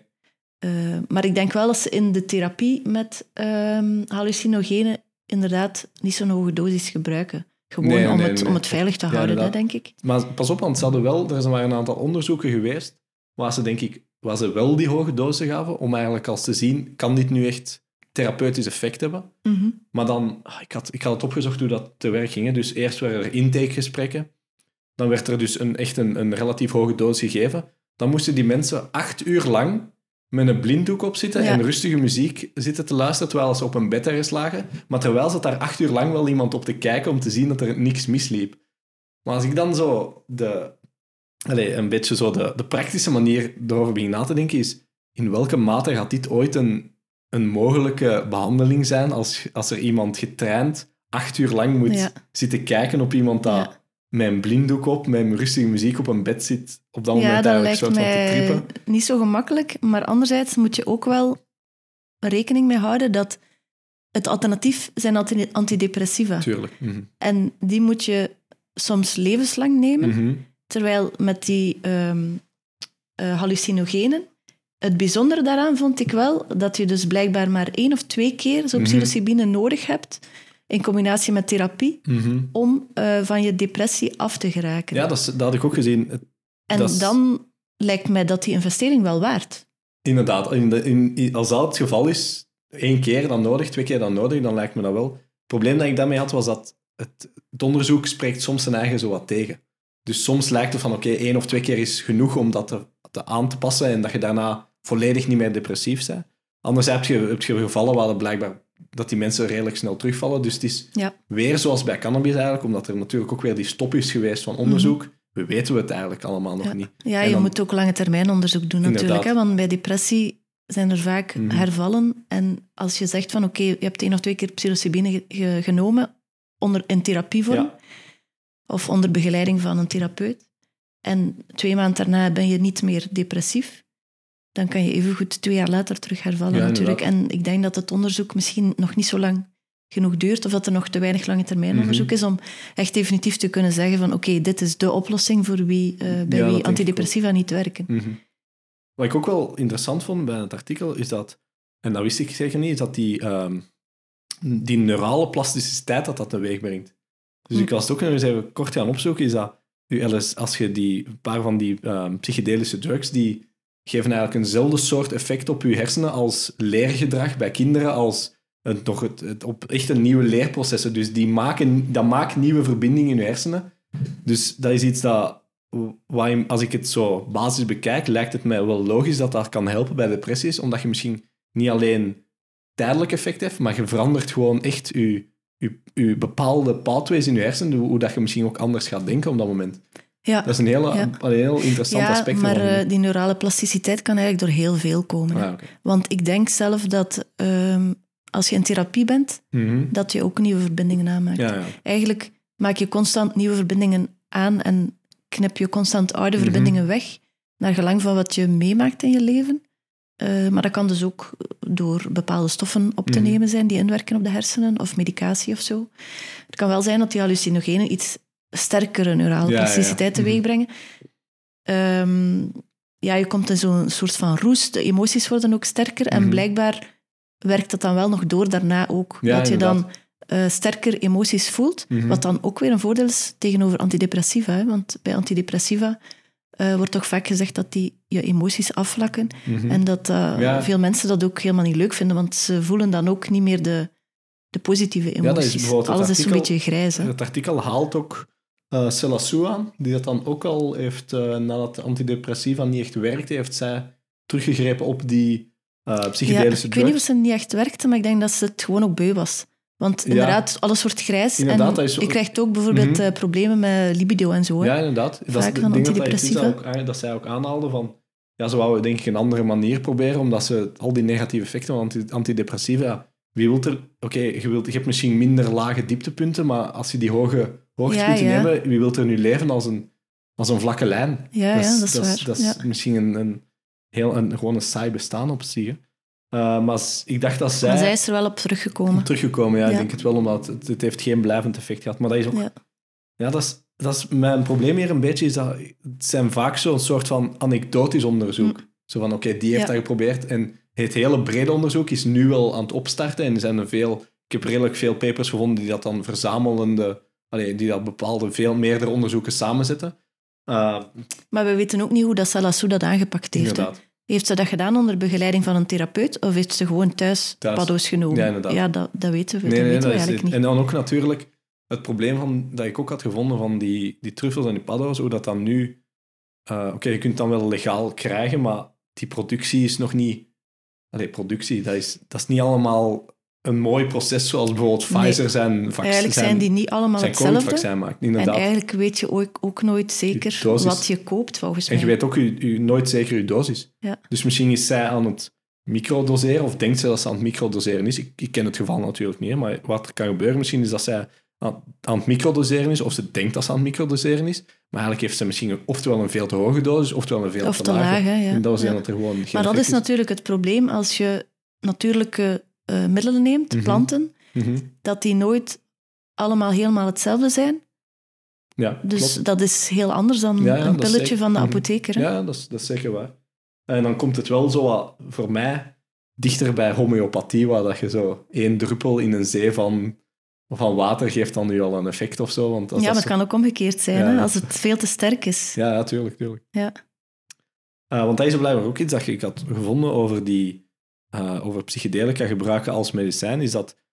Eh, maar ik denk wel dat ze in de therapie met ehm, hallucinogenen inderdaad niet zo'n hoge dosis gebruiken. Gewoon Nee, om, nee, het, om het veilig te houden, hè, denk ik. Maar pas op, want ze hadden wel, er waren een aantal onderzoeken geweest waar ze, denk ik, waar ze wel die hoge dosis gaven, om eigenlijk als te zien, kan dit nu echt therapeutisch effect hebben? Mhm. Maar dan, ah, ik had, ik had het opgezocht hoe dat te werk ging. hè. Dus eerst waren er intakegesprekken. Dan werd er dus een, echt een, een relatief hoge dosis gegeven. Dan moesten die mensen acht uur lang met een blinddoek op zitten Ja. en rustige muziek zitten te luisteren terwijl ze op een bed ergens lagen. Maar terwijl zat daar acht uur lang wel iemand op te kijken om te zien dat er niks misliep. Maar als ik dan zo de, allee, een beetje zo de, de praktische manier erover begin na te denken, is in welke mate gaat dit ooit een, een mogelijke behandeling zijn als, als er iemand getraind acht uur lang moet Ja. zitten kijken op iemand dat Ja. met een blinddoek op, met rustige muziek op een bed zit, op dat Ja, moment eigenlijk soort van te trippen. niet zo gemakkelijk. Maar anderzijds moet je ook wel rekening mee houden dat het alternatief zijn anti- antidepressiva. Tuurlijk. Mhm. En die moet je soms levenslang nemen. Mhm. Terwijl met die ehm, eh, hallucinogenen, het bijzondere daaraan vond ik wel dat je dus blijkbaar maar één of twee keer zo'n Mhm. nodig hebt, in combinatie met therapie, Mhm. om eh, van je depressie af te geraken. Ja, dat, is- dat had ik ook gezien. En is- dan lijkt mij dat die investering wel waard. Inderdaad, in de, in, in- als dat het geval is, één keer dan nodig, twee keer dan nodig, dan lijkt me dat wel. Het probleem dat ik daarmee had, was dat het, het onderzoek spreekt soms zijn eigen zo wat tegen. Dus soms lijkt het van, oké, één of twee keer is genoeg om dat te, te aan te passen en dat je daarna volledig niet meer depressief bent. Anders heb je, heb je gevallen waar het blijkbaar dat die mensen redelijk snel terugvallen. Dus het is Ja. weer zoals bij cannabis eigenlijk, omdat er natuurlijk ook weer die stop is geweest van onderzoek. We weten het eigenlijk allemaal nog Ja. niet. Ja, je dan- moet ook lange termijn onderzoek doen natuurlijk. Hè? Want bij depressie zijn er vaak Mhm. hervallen. En als je zegt van oké, je hebt één of twee keer psilocybine ge- ge- genomen onder, in therapievorm Ja. Of onder begeleiding van een therapeut en twee maanden daarna ben je niet meer depressief, dan kan je evengoed twee jaar later terug hervallen Ja, natuurlijk. En ik denk dat het onderzoek misschien nog niet zo lang genoeg duurt of dat er nog te weinig lange termijn Mhm. onderzoek is om echt definitief te kunnen zeggen van oké, dit is de oplossing voor wie, eh, bij wie antidepressiva niet werken. Mhm. Wat ik ook wel interessant vond bij het artikel is dat, en dat wist ik zeker niet, is dat die, ehm, die neurale plasticiteit dat dat teweeg brengt. Dus ik was het ook nog eens kort gaan opzoeken, is dat je LS, als je die, een paar van die ehm, psychedelische drugs, die geven eigenlijk eenzelfde soort effect op je hersenen als leergedrag bij kinderen, als het, het, op echt een nieuwe leerprocessen. Dus die maken, dat maakt nieuwe verbindingen in je hersenen. Dus dat is iets dat, waar als ik het zo basis bekijk, lijkt het mij wel logisch dat dat kan helpen bij depressies, omdat je misschien niet alleen tijdelijk effect hebt, maar je verandert gewoon echt je, je, je bepaalde pathways in je hersenen, hoe dat je misschien ook anders gaat denken op dat moment. Ja, Dat is een, hele, Ja. een heel interessant ja aspect. maar eh, die neurale plasticiteit kan eigenlijk door heel veel komen. Ah. Want ik denk zelf dat ehm, als je in therapie bent, Mhm. dat je ook nieuwe verbindingen aanmaakt. Ja, ja. Eigenlijk maak je constant nieuwe verbindingen aan en knip je constant oude Mhm. verbindingen weg, naar gelang van wat je meemaakt in je leven. Eh, maar dat kan dus ook door bepaalde stoffen op te Mhm. nemen zijn die inwerken op de hersenen, of medicatie of zo. Het kan wel zijn dat die hallucinogenen iets sterkere neurale Ja, ja, ja. plasticiteit Mhm. teweeg brengen. Ehm, ja, je komt in zo'n soort van roes, de emoties worden ook sterker en Mhm. blijkbaar werkt dat dan wel nog door daarna ook. Dat je dan eh, sterker emoties voelt, wat dan ook weer een voordeel is tegenover antidepressiva. Hè? Want bij antidepressiva eh, wordt toch vaak gezegd dat die je emoties afvlakken Mhm. en dat eh, Ja. veel mensen dat ook helemaal niet leuk vinden, want ze voelen dan ook niet meer de, de positieve dat is emoties. bijvoorbeeld het Alles is een artikel- beetje grijs. Hè? Het artikel haalt ook eh Selassou aan, die dat dan ook al heeft, nadat de antidepressiva niet echt werkte, heeft zij teruggegrepen op die eh Ja, psychedelische ik weet niet of ze niet echt werkte, maar ik denk dat ze het gewoon ook beu was. Want Ja. inderdaad, alles wordt grijs. Inderdaad, en dat is- je krijgt ook bijvoorbeeld Mhm. eh, problemen met libido en zo. hè. Ja, inderdaad. Dat is van dat dat is antidepressiva. dat, ook, dat zij ook aanhaalde van... Ja, ze wouden denk ik een andere manier proberen, omdat ze al die negatieve effecten van anti- antidepressiva... Wie wilt er... Oké, je, wilt- je hebt misschien minder lage dieptepunten, maar als je die hoge hoogtepunten Ja, ja. hebt, wie wilt er nu leven als een, als een vlakke lijn? Ja, dat is waar. Dat is Ja. misschien een, een, heel, een, gewoon een saai bestaan op zich. Eh, maar ik dacht dat zij... Maar zij is er wel op teruggekomen. Teruggekomen, ja, ik denk het wel, omdat het, het heeft geen blijvend effect gehad. Maar dat is ook... Ja. Ja, dat is, dat is mijn probleem hier een beetje, is dat het zijn vaak zo'n soort van anekdotisch onderzoek. Zo van, oké, die heeft Ja. dat geprobeerd en het hele brede onderzoek is nu wel aan het opstarten en er zijn er veel... Ik heb redelijk veel papers gevonden die dat dan verzamelende... Allee, die dat bepaalde, veel meerdere onderzoeken samenzetten. Uh, Maar we weten ook niet hoe dat Salassou dat aangepakt heeft. inderdaad. Heeft ze dat gedaan onder begeleiding van een therapeut of heeft ze gewoon thuis, Thuis. paddo's genomen? Ja, inderdaad. dat, dat weten we, Nee, dat nee, weten we eigenlijk niet. En dan ook natuurlijk het probleem van, dat ik ook had gevonden van die, die truffels en die paddo's, hoe dat dan nu... eh, Oké, je kunt het dan wel legaal krijgen, maar die productie is nog niet... Allee, productie, dat is, dat is niet allemaal een mooi proces zoals bijvoorbeeld Nee. Pfizer zijn vaccin, Eigenlijk zijn die niet allemaal zijn hetzelfde. Maakt. En eigenlijk weet je ook, ook nooit zeker wat je koopt, volgens En mij. je weet ook je- nooit zeker je dosis. Ja. Dus misschien is zij aan het microdoseren, of denkt ze dat ze aan het microdoseren is. Ik, ik ken het geval natuurlijk niet, maar wat er kan gebeuren misschien is dat zij aan, aan het microdoseren is, of ze denkt dat ze aan het microdoseren is, maar eigenlijk heeft ze misschien oftewel een veel te hoge dosis, oftewel een veel Of te lage. ja. En dat was Ja. dat er gewoon geen Maar dat effect is natuurlijk het probleem als je natuurlijke eh, middelen neemt, Mhm. planten, Mhm. dat die nooit allemaal helemaal hetzelfde zijn. Ja, Dus klopt. dat is heel anders dan Ja, ja, een pilletje zeker. van de Mhm. apotheker. Ja, dat is, dat is zeker waar. En dan komt het wel zo wat, voor mij, dichter bij homeopathie, waar dat je zo één druppel in een zee van, van water geeft dan nu al een effect of zo. Want als Ja, dat maar zo- het kan ook omgekeerd zijn, Ja, hè, als het veel te sterk is. Ja, ja, tuurlijk, tuurlijk. Ja. Eh, want dat is blijkbaar ook iets dat ik had gevonden over, die, eh, over psychedelica gebruiken als medicijn, is dat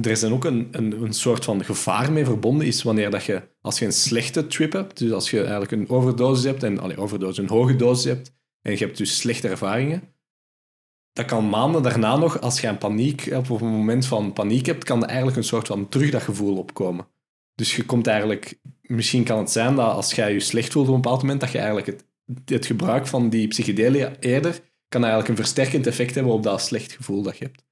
er zijn ook een, een, een soort van gevaar mee verbonden is wanneer dat je, als je een slechte trip hebt, dus als je eigenlijk een overdosis hebt, en allee, overdosis, een hoge dosis hebt, en je hebt dus slechte ervaringen, dat kan maanden daarna nog, als je een paniek hebt, of een moment van paniek hebt, kan er eigenlijk een soort van terug dat gevoel opkomen. Dus je komt eigenlijk, misschien kan het zijn dat als jij je slecht voelt op een bepaald moment, dat je eigenlijk het, het gebruik van die psychedelia eerder kan eigenlijk een versterkend effect hebben op dat slecht gevoel dat je hebt.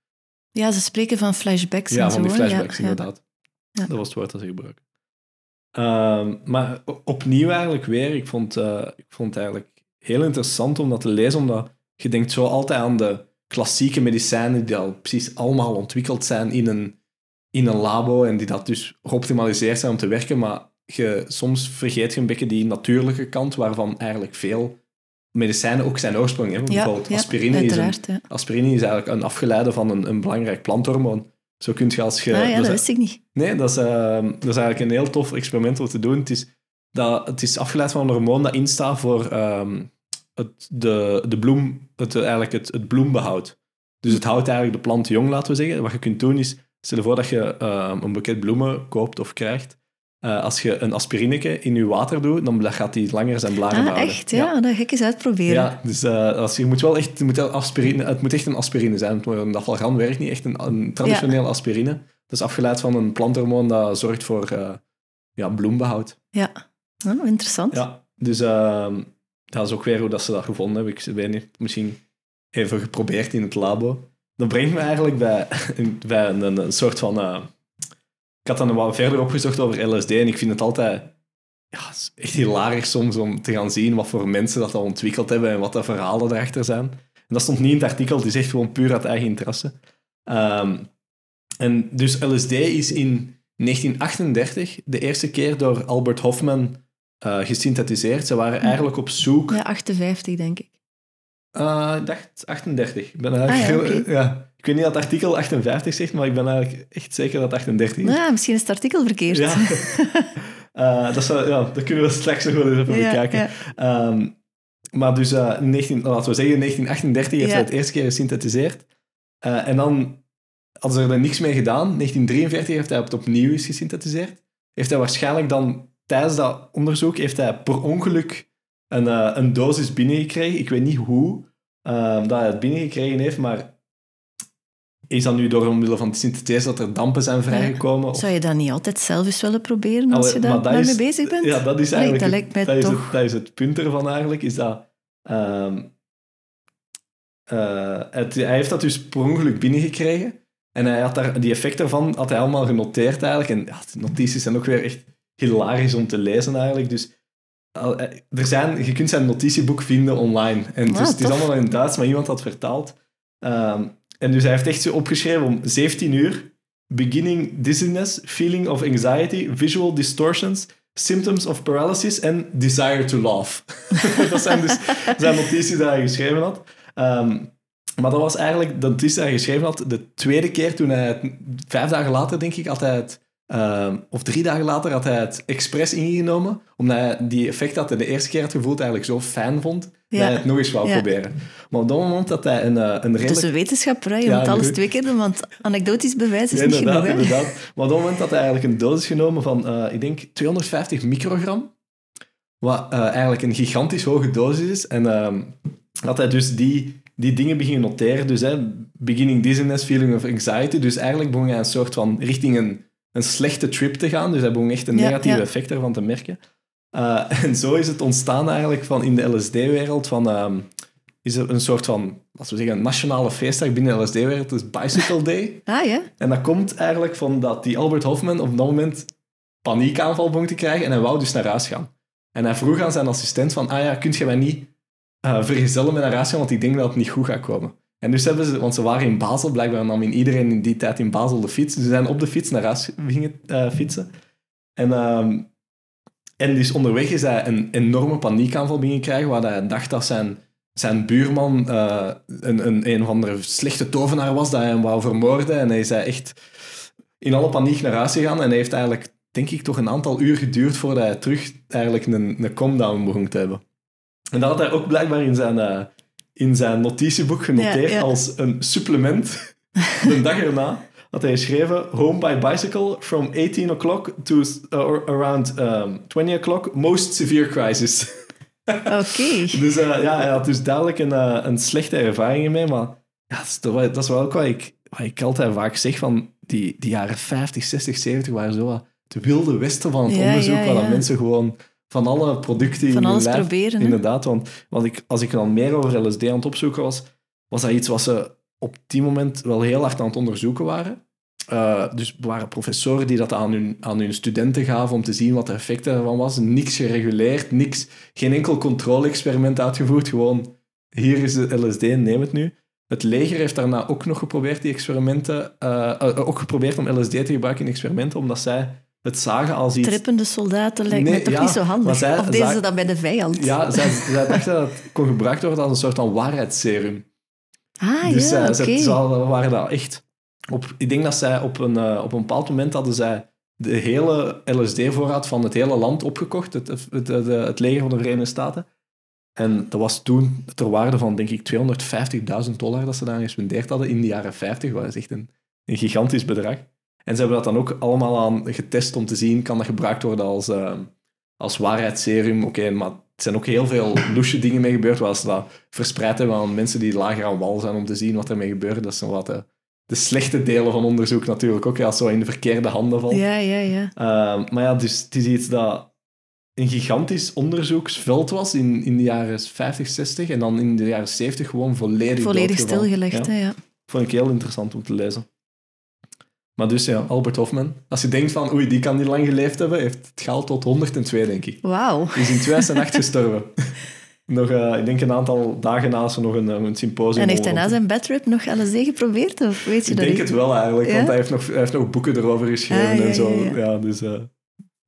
Ja, ze spreken van flashbacks Ja, en van zo. die flashbacks, Ja, inderdaad. Ja. Dat was het woord dat ze gebruiken. Ehm, maar opnieuw eigenlijk weer, ik vond, eh, ik vond het eigenlijk heel interessant om dat te lezen, omdat je denkt zo altijd aan de klassieke medicijnen die al precies allemaal ontwikkeld zijn in een, in een labo en die dat dus geoptimaliseerd zijn om te werken, maar je, soms vergeet je een beetje die natuurlijke kant, waarvan eigenlijk veel medicijnen ook zijn oorsprong hebben. Ja, Bijvoorbeeld ja, aspirine is een. Aspirine is eigenlijk een afgeleide van een, een belangrijk planthormoon. Zo kun je als je... ah ja, dus- dat wist ik niet. Nee, dat is, ehm, dat is eigenlijk een heel tof experiment om te doen. Het is, dat, het is afgeleid van een hormoon dat instaat voor ehm, het, de, de bloem, het, eigenlijk het, het bloembehoud. Dus het houdt eigenlijk de plant jong, laten we zeggen. Wat je kunt doen is, stel je voor dat je ehm, een boeket bloemen koopt of krijgt. Eh, als je een aspirineke in je water doet, dan gaat die langer zijn blaren Ah, echt? Ja, dat ga ik eens uitproberen. Ja, dus eh, als, je moet wel echt, je moet aspirine, het moet echt een aspirine zijn. want Een dafalgan werkt niet echt een, een traditionele aspirine. Dat is afgeleid van een planthormoon dat zorgt voor eh, ja, bloembehoud. Ja. Oh, interessant. Ja, dus ehm, dat is ook weer hoe dat ze dat gevonden hebben. Ik weet niet, misschien even geprobeerd in het labo. Dat brengt me eigenlijk bij, een, een soort van... ik had dan wat verder opgezocht over LSD en ik vind het altijd ja, is echt hilarisch soms om te gaan zien wat voor mensen dat al ontwikkeld hebben en wat de verhalen erachter zijn. En dat stond niet in het artikel, het is echt gewoon puur uit eigen interesse. Ehm, en dus LSD is in 1938 de eerste keer door Albert Hofman eh, gesynthetiseerd. Ze waren eigenlijk op zoek... Ja, 58 denk ik. Eh, ik dacht 38. Ik ben eigenlijk Ah, ja, ja. Ik weet niet dat artikel 58 zegt, maar ik ben eigenlijk echt zeker dat het 38 is. Ja, Nou, misschien is het artikel verkeerd. Ja. Eh, dat, zou, ja, dat kunnen we straks nog wel eens even Ja, bekijken. ja. Ehm, maar dus, eh, 19, laten we zeggen, 1938 heeft Ja. hij het eerste keer gesynthetiseerd. Eh, en dan hadden ze er niks mee gedaan. 1943 heeft hij het opnieuw eens gesynthetiseerd. Heeft hij waarschijnlijk dan tijdens dat onderzoek heeft hij per ongeluk een, een dosis binnengekregen. Ik weet niet hoe dat hij het binnengekregen heeft, maar is dat nu door omwille van de synthese dat er dampen zijn vrijgekomen? Of- Zou je dat niet altijd zelf eens willen proberen als Allee, je daar daarmee is- bezig bent? Ja, dat is Allee, eigenlijk dat het- is, het, dat is het punt ervan eigenlijk, is dat... ehm, eh, het, hij heeft dat dus per ongeluk binnengekregen. En hij had daar, die effecten ervan had hij allemaal genoteerd eigenlijk. En ja, de notities zijn ook weer echt hilarisch om te lezen eigenlijk. Dus eh, er zijn, je kunt zijn notitieboek vinden online. En dus Ah, het is allemaal in Duits, maar iemand had vertaald. Ehm, en dus hij heeft echt zo opgeschreven om 17 uur. Beginning dizziness, feeling of anxiety, visual distortions, symptoms of paralysis en desire to laugh. dat zijn dus zijn notities die hij geschreven had. Ehm, maar dat was eigenlijk de notitie die hij geschreven had de tweede keer toen hij. Vijf dagen later, denk ik, had hij het... ehm, of drie dagen later had hij het expres ingenomen, omdat hij die effect dat hij de eerste keer had gevoeld eigenlijk zo fijn vond, dat Ja. hij het nog eens wou Ja. proberen. Maar op dat moment dat hij een, eh, een Het is redelijk... een wetenschapper, hè. je Ja, moet alles nu- twee keer doen, want anekdotisch bewijs is niet genoeg. Hè? inderdaad. Maar op dat moment had hij eigenlijk een dosis genomen van, eh, ik denk, 250 microgram. Wat eh, eigenlijk een gigantisch hoge dosis is. En ehm, had hij dus die, die dingen beginnen noteren. Dus hè, beginning dizziness, feeling of anxiety. Dus eigenlijk begon hij een soort van richting een, een slechte trip te gaan. Dus hij begon echt een negatieve effect ervan te merken. Eh, en zo is het ontstaan eigenlijk van in de LSD-wereld van... ehm, is er een soort van, wat we zeggen, nationale feestdag binnen de LSD-wereld. Dus Bicycle Day. Ah ja? En dat komt eigenlijk van dat die Albert Hofman op dat moment paniekaanval begon te krijgen en hij wou dus naar huis gaan. En hij vroeg aan zijn assistent van, ah ja, kunt je mij niet uh, vergezellen met naar huis gaan, want ik denk dat het niet goed gaat komen. En dus hebben ze, want ze waren in Basel, blijkbaar nam in iedereen in die tijd in Basel de fiets. Ze zijn op de fiets naar huis gingen uh, fietsen. En, uh, en dus onderweg is hij een enorme paniekaanval beginnen krijgen, waar hij dacht dat zijn, zijn buurman uh, een, een, een of andere slechte tovenaar was, dat hij hem wou vermoorden. En hij is echt in alle paniek naar huis gegaan en hij heeft eigenlijk, denk ik, toch een aantal uur geduurd voordat hij terug eigenlijk een, een calm-down begon te hebben. En dat had hij ook blijkbaar in zijn, uh, in zijn notitieboek genoteerd Ja, ja. als een supplement. De dag erna had hij geschreven: Home by bicycle from 18 o'clock to uh, around um, 20 o'clock, most severe crisis. Oké. dus uh, ja, hij had dus duidelijk een, uh, een slechte ervaring mee, maar ja, dat, is, toch dat is wel ook wat ik, wat ik altijd vaak zeg van die, die jaren 50, 60, 70 waren zo wat het wilde westen van het Ja, onderzoek, waar mensen gewoon van alle producten in Van hun alles lijf- proberen? Inderdaad, want, want ik, als ik dan meer over LSD aan het opzoeken was, was dat iets wat ze op die moment wel heel hard aan het onderzoeken waren. Eh, dus er waren professoren die dat aan hun, aan hun studenten gaven om te zien wat de effecten ervan was. Niks gereguleerd, niks, geen enkel controle-experiment uitgevoerd. Gewoon, hier is de LSD, neem het nu. Het leger heeft daarna ook nog geprobeerd die experimenten, eh, eh, ook geprobeerd om LSD te gebruiken in experimenten, omdat zij het zagen als iets... Trippende soldaten lijkt Nee, me toch ja, niet zo handig. zij- of deden zij- ze dat bij de vijand? Ja, zij, zij dachten dat het kon gebruikt worden als een soort van waarheidsserum. Ah dus ja, oké. ze, waren dat echt... Op, ik denk dat zij op een, eh, op een bepaald moment hadden zij de hele LSD-voorraad van het hele land opgekocht, het, het, het, het- het leger van de Verenigde Staten. En dat was toen ter waarde van, denk ik, 250.000 dollar dat ze daar gespendeerd hadden in de jaren 50. Dat is echt een, een gigantisch bedrag. En ze hebben dat dan ook allemaal aan getest om te zien, kan dat gebruikt worden als, eh, als waarheidsserum? Oké, maar er zijn ook heel veel loesje dingen mee gebeurd, waar ze dat verspreid hebben aan mensen die lager aan wal zijn om te zien wat ermee gebeurt. Dat zijn wat de, de slechte delen van onderzoek natuurlijk ook, ja, als zo in de verkeerde handen valt. Ja, ja, ja. Uh, maar ja, dus het is iets dat een gigantisch onderzoeksveld was in, in de jaren 50, 60 en dan in de jaren 70 gewoon volledig Volledig stilgelegd, Ja, hè, ja. Vond ik heel interessant om te lezen. Maar dus ja, Albert Hofman. Als je denkt van, oei, die kan niet lang geleefd hebben, heeft het gehaald tot 102, denk ik. Wauw. Die is in 2008 gestorven. Nog, eh, ik denk een aantal dagen na ze nog een, eh, een symposium. En heeft hij na zijn bedtrip nog LSD geprobeerd? Of weet je Ik dat denk het wel eigenlijk, Ja? want hij heeft, nog, hij heeft nog boeken erover geschreven Ah, ja, en zo. ja, Ja, ja. dus eh,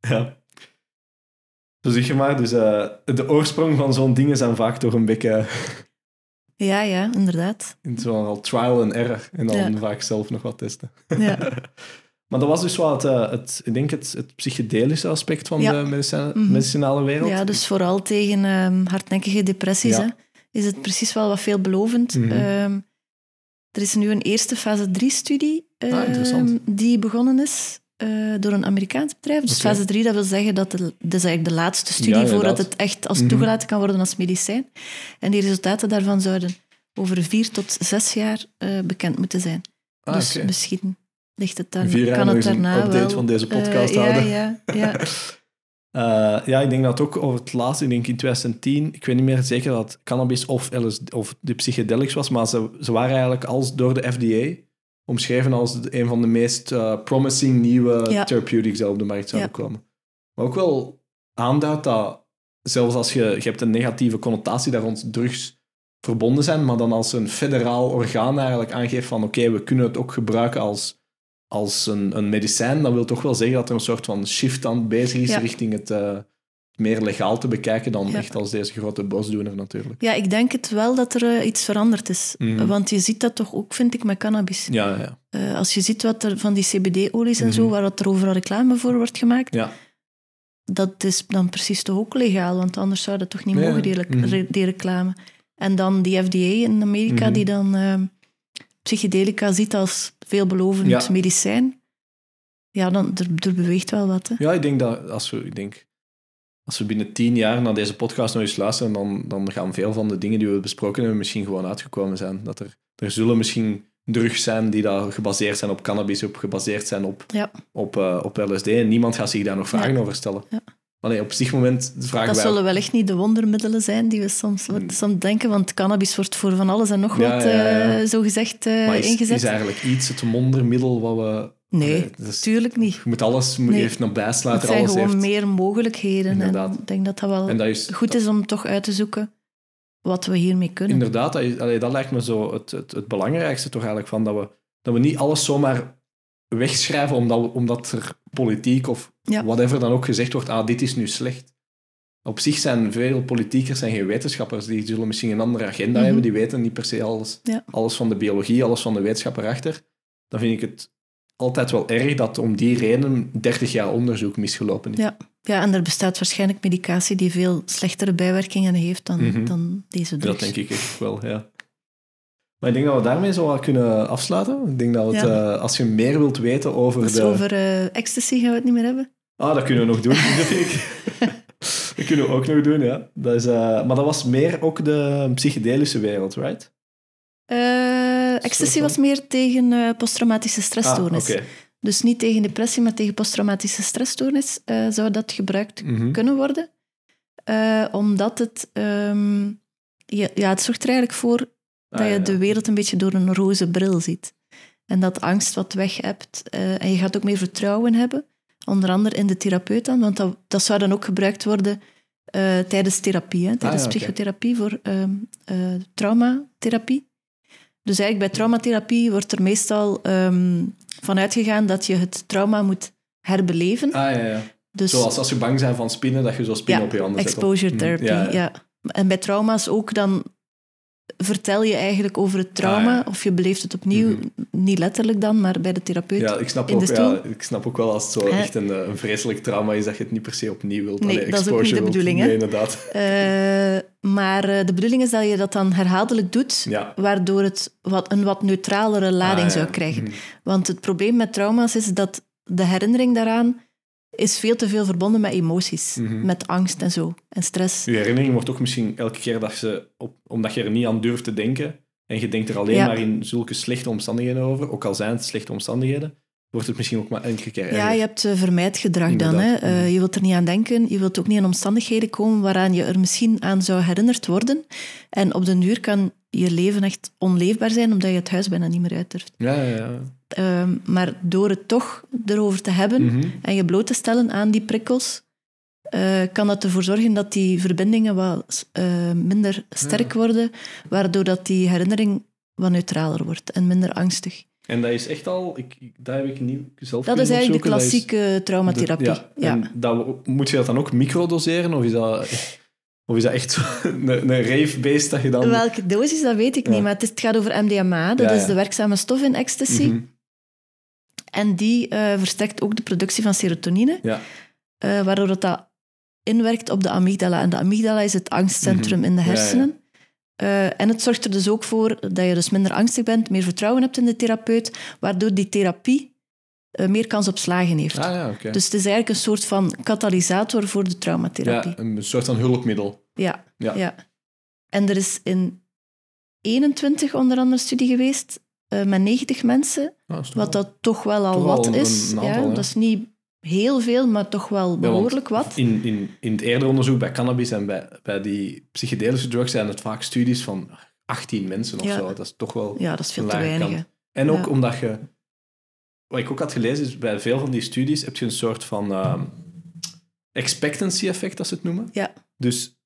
ja. Zo zeg je maar, dus de oorsprong van zo'n dingen zijn vaak toch een beetje Ja, ja, inderdaad. in zo'n al trial and error en dan Ja. vaak zelf nog wat testen. Ja. Maar dat was dus wat het, eh, het, ik denk het, het psychedelische aspect van Ja. de Mhm. medicinale wereld. ja, dus vooral tegen ehm, hardnekkige depressies hè, is het precies wel wat veelbelovend. Ehm, er is nu een eerste fase 3-studie Ah, interessant. die begonnen is eh, door een Amerikaans bedrijf. Dus fase 3, dat wil zeggen dat, de, dat is eigenlijk de laatste studie Ja, voordat het echt als Mhm. toegelaten kan worden als medicijn. En die resultaten daarvan zouden over vier tot zes jaar eh, bekend moeten zijn. Ah, dus misschien ligt het daar, Vier jaar kan het eens een daarna update wel... van deze podcast eh, ja, houden. Ja, ja. Eh, ja, ik denk dat ook over het laatste, ik denk in 2010, ik weet niet meer zeker dat het cannabis of, LSD, of de psychedelics was, maar ze, ze waren eigenlijk als door de FDA omschreven als een van de meest eh, promising nieuwe Ja. therapeutics die op de markt zouden Ja. komen. Maar ook wel aanduidt dat zelfs als je, je hebt een negatieve connotatie daar rond drugs verbonden zijn, maar dan als een federaal orgaan eigenlijk aangeeft van oké, we kunnen het ook gebruiken als, als een, een medicijn, dat wil toch wel zeggen dat er een soort van shift aan bezig is Ja. richting het eh, meer legaal te bekijken dan Ja. echt als deze grote bosdoener natuurlijk. Ja, ik denk het wel dat er eh, iets veranderd is. Mhm. Want je ziet dat toch ook, vind ik, met cannabis. Ja, ja. Eh, als je ziet wat er van die CBD-olies en Mhm. zo, waar wat er overal reclame voor wordt gemaakt, ja. dat is dan precies toch ook legaal, want anders zou dat toch niet Nee, mogen, die, mhm. die reclame. En dan die FDA in Amerika, Mhm. die dan eh, psychedelica ziet als veelbelovend medicijn. Ja, dan, er, er beweegt wel wat. Hè. Ja, ik denk dat als we, ik denk, als we binnen tien jaar naar deze podcast nog eens luisteren, dan, dan gaan veel van de dingen die we besproken hebben misschien gewoon uitgekomen zijn. Dat er, er zullen misschien drugs zijn die daar gebaseerd zijn op cannabis, op gebaseerd zijn op, Ja. op, eh, op LSD. En niemand gaat zich daar nog vragen Ja. over stellen. Ja. allee, op zich moment vragen Dat wij... zullen wel echt niet de wondermiddelen zijn die we soms, soms denken, want cannabis wordt voor van alles en nog wat ja. eh, zo gezegd eh, maar is, ingezet. is eigenlijk iets het wondermiddel wat we... nee, allee, dat is- tuurlijk niet. je moet alles, moet, Nee. heeft een bijsluiter, zijn gewoon meer mogelijkheden. En Inderdaad. ik denk dat dat wel En dat is, goed is om toch uit te zoeken wat we hiermee kunnen. Inderdaad, dat, is, allee, dat lijkt me zo het, het, het belangrijkste toch eigenlijk, van dat, we, dat we niet alles zomaar wegschrijven omdat, we- omdat er politiek of Ja. whatever dan ook gezegd wordt, ah, dit is nu slecht. Op zich zijn veel politiekers zijn geen wetenschappers, die zullen misschien een andere agenda Mhm. hebben, die weten niet per se alles, Ja. alles van de biologie, alles van de wetenschap erachter. Dan vind ik het altijd wel erg dat om die reden 30 jaar onderzoek misgelopen is. Ja. Ja, en er bestaat waarschijnlijk medicatie die veel slechtere bijwerkingen heeft dan, Mhm. dan deze drugs. Dat denk ik echt wel, ja. Maar ik denk dat we daarmee zo kunnen afsluiten. Ik denk dat we het, Ja. eh, als je meer wilt weten over Dus de... over eh, ecstasy gaan we het niet meer hebben. Ah, dat kunnen we nog doen, dat vind ik. dat kunnen we ook nog doen, ja. Dat is, eh, maar dat was meer ook de psychedelische wereld, right? Ecstasy was meer tegen eh, posttraumatische Ah, stressstoornis. oké. Dus niet tegen depressie, maar tegen posttraumatische stressstoornis eh, zou dat gebruikt Mhm. kunnen worden. Eh, omdat het... ehm, ja, ja, het zorgt er eigenlijk voor dat Ah, je ja, de wereld een beetje door een roze bril ziet. En dat angst wat weg hebt. en je gaat ook meer vertrouwen hebben. Onder andere in de therapeut dan. Want dat, dat zou dan ook gebruikt worden tijdens therapie. Hè, tijdens Ah, ja, psychotherapie voor eh, traumatherapie. Dus eigenlijk bij traumatherapie wordt er meestal ehm van uitgegaan dat je het trauma moet herbeleven. Ah, ja, ja. Dus Zoals als je bang bent van spinnen, dat je zo spinnen Ja, op je handen zet. exposure of- therapy, Mhm, ja, En bij trauma's ook, dan vertel je eigenlijk over het trauma, Ah, ja. of je beleeft het opnieuw, Mhm. niet letterlijk dan, maar bij de therapeut. Ja, ik snap, in ook, de stoel. ja, ik snap ook wel als het zo Hè? echt een, eh, een vreselijk trauma is, dat je het niet per se opnieuw wilt. Nee, Allee, dat is ook niet de wilt. bedoeling? Nee, inderdaad. Eh, maar eh, de bedoeling is dat je dat dan herhaaldelijk doet, Ja. waardoor het wat, een wat neutralere lading Ah, zou krijgen. Mhm. Want het probleem met trauma's is dat de herinnering daaraan is veel te veel verbonden met emoties, Mhm. met angst en zo, en stress. Je herinnering wordt ook misschien elke keer dat ze, op, omdat je er niet aan durft te denken, en je denkt er alleen Ja. maar in zulke slechte omstandigheden over, ook al zijn het slechte omstandigheden, wordt het misschien ook maar enkele keer erger. Ja, je hebt eh, vermijdgedrag dan. Hè. Eh, Mhm. je wilt er niet aan denken. Je wilt ook niet in omstandigheden komen waaraan je er misschien aan zou herinnerd worden. En op den duur kan je leven echt onleefbaar zijn, omdat je het huis bijna niet meer uit durft. Ja, ja, ja. Ehm, maar door het toch erover te hebben Mhm. en je bloot te stellen aan die prikkels, eh, kan dat ervoor zorgen dat die verbindingen wat eh, minder sterk worden, waardoor dat die herinnering wat neutraler wordt en minder angstig. En dat is echt al, ik, ik- dat heb ik niet zelf Dat is eigenlijk de klassieke traumatherapie. Ja, ja. En dat, moet je dat dan ook microdoseren? Of is dat, of is dat echt een, een rave-beest dat je dan... Welke dosis, dat weet ik Ja. niet. Maar het, is, het gaat over MDMA. Dat Ja, is de werkzame stof in ecstasy. Mhm. En die eh, versterkt ook de productie van serotonine. Ja. eh, waardoor dat, dat inwerkt op de amygdala. En de amygdala is het angstcentrum Mhm. in de hersenen. Eh, en het zorgt er dus ook voor dat je dus minder angstig bent, meer vertrouwen hebt in de therapeut, waardoor die therapie meer kans op slagen heeft. Ah ja. Dus het is eigenlijk een soort van katalysator voor de traumatherapie. Ja, een soort van hulpmiddel. Ja, Ja. ja. En er is in 21 onder andere studie geweest eh, met 90 mensen, Ah, wat dat toch wel al Toch wat is. aantal, ja, hè? dat is niet heel veel, maar toch wel behoorlijk wat. In, in, in het eerdere onderzoek bij cannabis en bij, bij die psychedelische drugs zijn het vaak studies van 18 mensen of Ja. zo. Dat is toch wel... Ja, dat is veel te weinig. En ook Ja. omdat je... Wat ik ook had gelezen, is bij veel van die studies heb je een soort van ehm, expectancy effect, als ze het noemen. Ja. Dus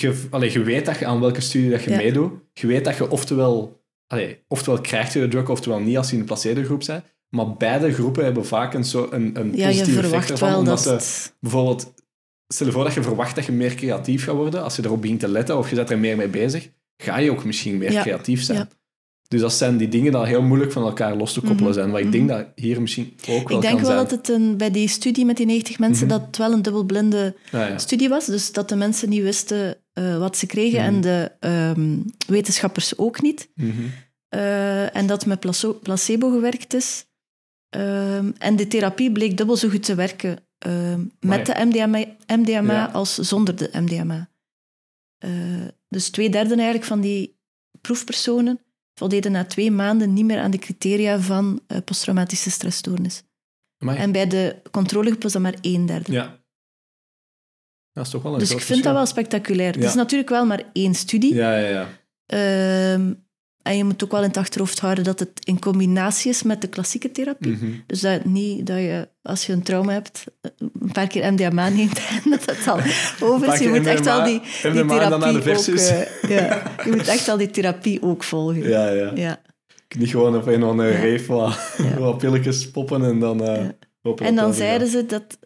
je, allee, je weet dat je aan welke studie dat je Ja. meedoet. Je weet dat je oftewel, allee, oftewel krijgt je de drug, oftewel niet als je in een placebo-groep bent. Maar beide groepen hebben vaak een, zo, een, een Ja, positief effect ervan. omdat dat bijvoorbeeld, stel je voor dat je verwacht dat je meer creatief gaat worden. Als je erop begint te letten of je bent er meer mee bezig, ga je ook misschien meer creatief zijn. Dus dat zijn die dingen die heel moeilijk van elkaar los te koppelen Mhm. zijn. Wat ik Mhm. denk dat hier misschien ook wel Ik denk kan wel zijn. dat het een, bij die studie met die 90 mensen, Mhm. dat het wel een dubbelblinde Ah, ja. studie was. Dus dat de mensen niet wisten eh, wat ze kregen Mhm. en de ehm, wetenschappers ook niet. Mhm. Eh, en dat met placebo gewerkt is. Ehm, en de therapie bleek dubbel zo goed te werken ehm, met de MDMA, MDMA als zonder de MDMA. Eh, dus twee derde eigenlijk van die proefpersonen voldeden na twee maanden niet meer aan de criteria van eh, posttraumatische stressstoornis. Amai. En bij de controlegroep was dat maar een derde. Ja. dat is toch wel een Dus ik vind dat wel spectaculair. Het is natuurlijk wel maar één studie. Ja, ja, ja. Ehm, en je moet ook wel in het achterhoofd houden dat het in combinatie is met de klassieke therapie. Mhm. Dus dat niet dat je, als je een trauma hebt, een paar keer MDMA neemt en dat het al over is. Je moet echt MDMA wel die, die de therapie ook... eh, ja, je moet echt al die therapie ook volgen. Ja, ja. Ja. Niet gewoon op een of andere Ja. reef wat, Ja. wat pilletjes poppen en dan... eh En dan zeiden ze dat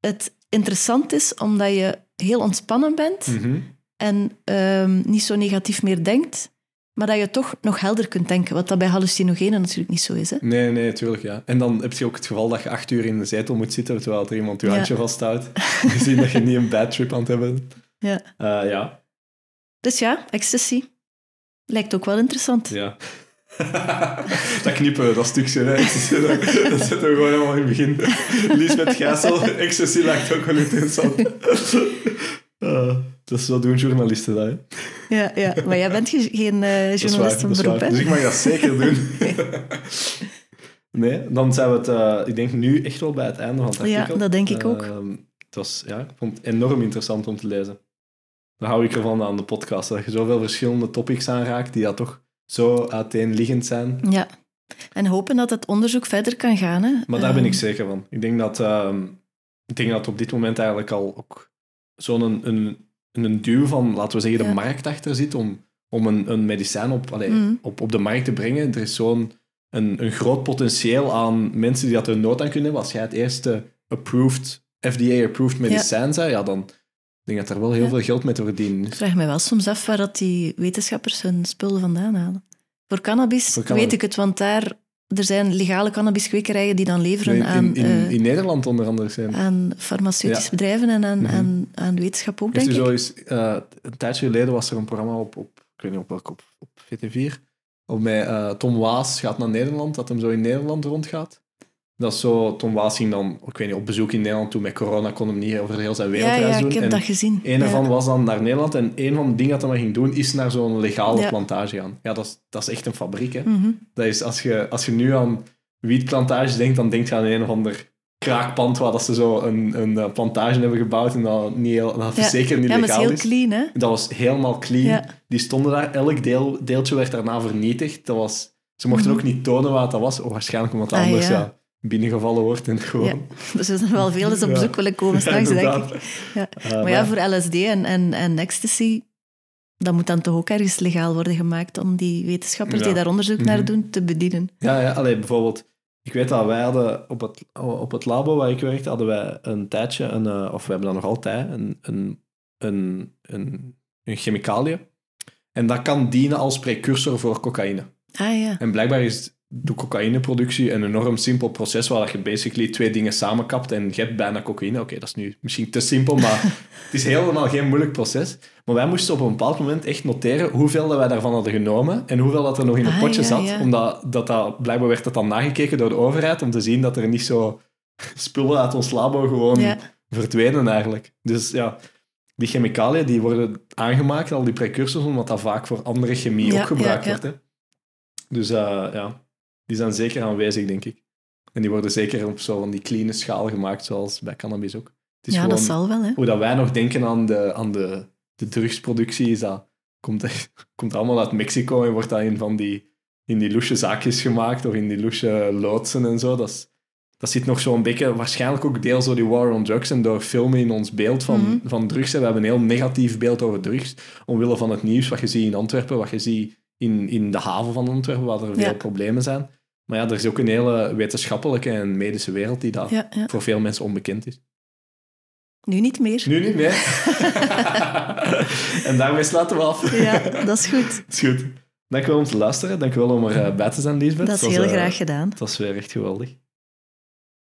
het interessant is omdat je heel ontspannen bent Mhm. en ehm, niet zo negatief meer denkt, maar dat je toch nog helder kunt denken, wat dat bij hallucinogenen natuurlijk niet zo is. Hè? Nee, nee, tuurlijk, ja. En dan heb je ook het geval dat je acht uur in de zetel moet zitten terwijl er iemand je Ja. handje vasthoudt. Gezien dat je niet een bad trip aan het hebben. Ja. Eh, ja, Dus ja, ecstasy lijkt ook wel interessant. ja. dat knippen dat stukje. Hè. Dat zetten we gewoon helemaal in het begin. Lisbeth Gijssel, ecstasy lijkt ook wel interessant. Eh, dat is wat doen journalisten dat, hè. Ja, ja. maar jij bent ge- geen eh, Dat is journalist van dat beroep, hè? Dus ik mag dat zeker doen. nee, dan zijn we het, eh, ik denk nu echt wel bij het einde van het Ja, artikel. dat denk ik ook. Ehm, het was, ja, ik vond het enorm interessant om te lezen. Dan hou ik ervan aan de podcast, dat je zoveel verschillende topics aanraakt die dat toch zo uiteenliggend zijn. Ja. En hopen dat het onderzoek verder kan gaan. Hè? Maar daar ben ik Ehm, zeker van. Ik denk dat, ehm, ik denk dat op dit moment eigenlijk al ook zo'n een, een, een duw van, laten we zeggen, de Ja. markt achter zit om, om een, een medicijn op, allee, Mhm. op, op de markt te brengen. Er is zo'n een, een groot potentieel aan mensen die dat er nood aan kunnen hebben. Als jij het eerste approved, FDA-approved medicijn bent, ja, dan denk ik dat er wel heel Ja. veel geld mee te verdienen Ik is. vraag me wel soms af waar dat die wetenschappers hun spullen vandaan halen. Voor cannabis Voor cannabis. weet ik het, want daar er zijn legale cannabiskwekerijen die dan leveren In, aan, in, eh, in Nederland onder andere zijn. aan farmaceutische Ja. bedrijven en aan, Mhm. aan, aan wetenschap ook, denk ik. zo eh, een tijdje geleden was er een programma op, op ik weet niet op welk, op, op VT4, op eh, Tom Waas gaat naar Nederland, dat hem zo in Nederland rondgaat. Dat is zo, Tom Waas ging dan, ik weet niet, op bezoek in Nederland toe met corona, kon hem niet over heel zijn Ja, wereldreis ja, doen. ik heb En dat gezien. Een Ja. ervan was dan naar Nederland en een van de dingen dat hij maar ging doen, is naar zo'n legale Ja. plantage gaan. Ja, dat is, dat is echt een fabriek, hè. Mhm. Dat is, als, je, als je nu aan wietplantages denkt, dan denk je aan een of ander kraakpand waar dat ze zo een, een eh, plantage hebben gebouwd en dat, niet heel, dat Ja. zeker niet Ja, maar het legaal is heel clean, hè? dat was helemaal clean. Ja. Die stonden daar. Elk deel, deeltje werd daarna vernietigd. Dat was, ze mochten Mhm. ook niet tonen wat dat was. Oh, waarschijnlijk omdat het Ah, anders ja. Ja. binnengevallen wordt. En gewoon, Ja. Dus er zijn wel veel eens op Ja. bezoek willen komen Ja, straks, denk ik. Ja. Eh, Maar ja, voor LSD en, en, en ecstasy, dat moet dan toch ook ergens legaal worden gemaakt om die wetenschappers Ja. die daar onderzoek naar Mhm. doen, te bedienen. Ja, ja allee, bijvoorbeeld... Ik weet dat wij hadden op het, op het labo waar ik werkte, hadden wij een tijdje, een, eh, of we hebben dat nog altijd, een, een, een, een, een chemicaliën. En dat kan dienen als precursor voor cocaïne. Ah ja. En blijkbaar is de cocaïneproductie een enorm simpel proces waar je basically twee dingen samenkapt en je hebt bijna cocaïne. Oké, dat is nu misschien te simpel, maar het is helemaal geen moeilijk proces. Maar wij moesten op een bepaald moment echt noteren hoeveel dat wij daarvan hadden genomen en hoeveel dat er nog in het Ah, potje ja, zat. ja. Omdat dat, dat, blijkbaar werd dat dan nagekeken door de overheid om te zien dat er niet zo spullen uit ons labo gewoon Ja. verdwenen eigenlijk. Dus ja, die chemicaliën die worden aangemaakt, al die precursors, omdat dat vaak voor andere chemie ook gebruikt wordt. Hè. Dus eh, ja, die zijn zeker aanwezig, denk ik. En die worden zeker op zo van die clean schaal gemaakt, zoals bij cannabis ook. Het is Ja, dat zal wel, hè. hoe dat wij nog denken aan de, aan de, de drugsproductie, is dat, komt, echt, komt allemaal uit Mexico en wordt dat in van die, in die loesje zaakjes gemaakt, of in die loesje loodsen en zo. Dat, is, dat zit nog zo'n beetje, waarschijnlijk ook deels door die war on drugs en door filmen in ons beeld van, Mhm. van drugs. We hebben een heel negatief beeld over drugs, omwille van het nieuws, wat je ziet in Antwerpen, wat je ziet in, in de haven van Antwerpen, waar er veel problemen zijn. Maar ja, er is ook een hele wetenschappelijke en medische wereld die dat Ja, ja. voor veel mensen onbekend is. Nu niet meer. Nu niet meer. en daarmee sluiten we af. Ja, dat is goed. is goed. Dankjewel om te luisteren. Dankjewel om erbij bij te zijn, Lisbeth. Dat is was, heel eh, graag gedaan. Het was weer echt geweldig.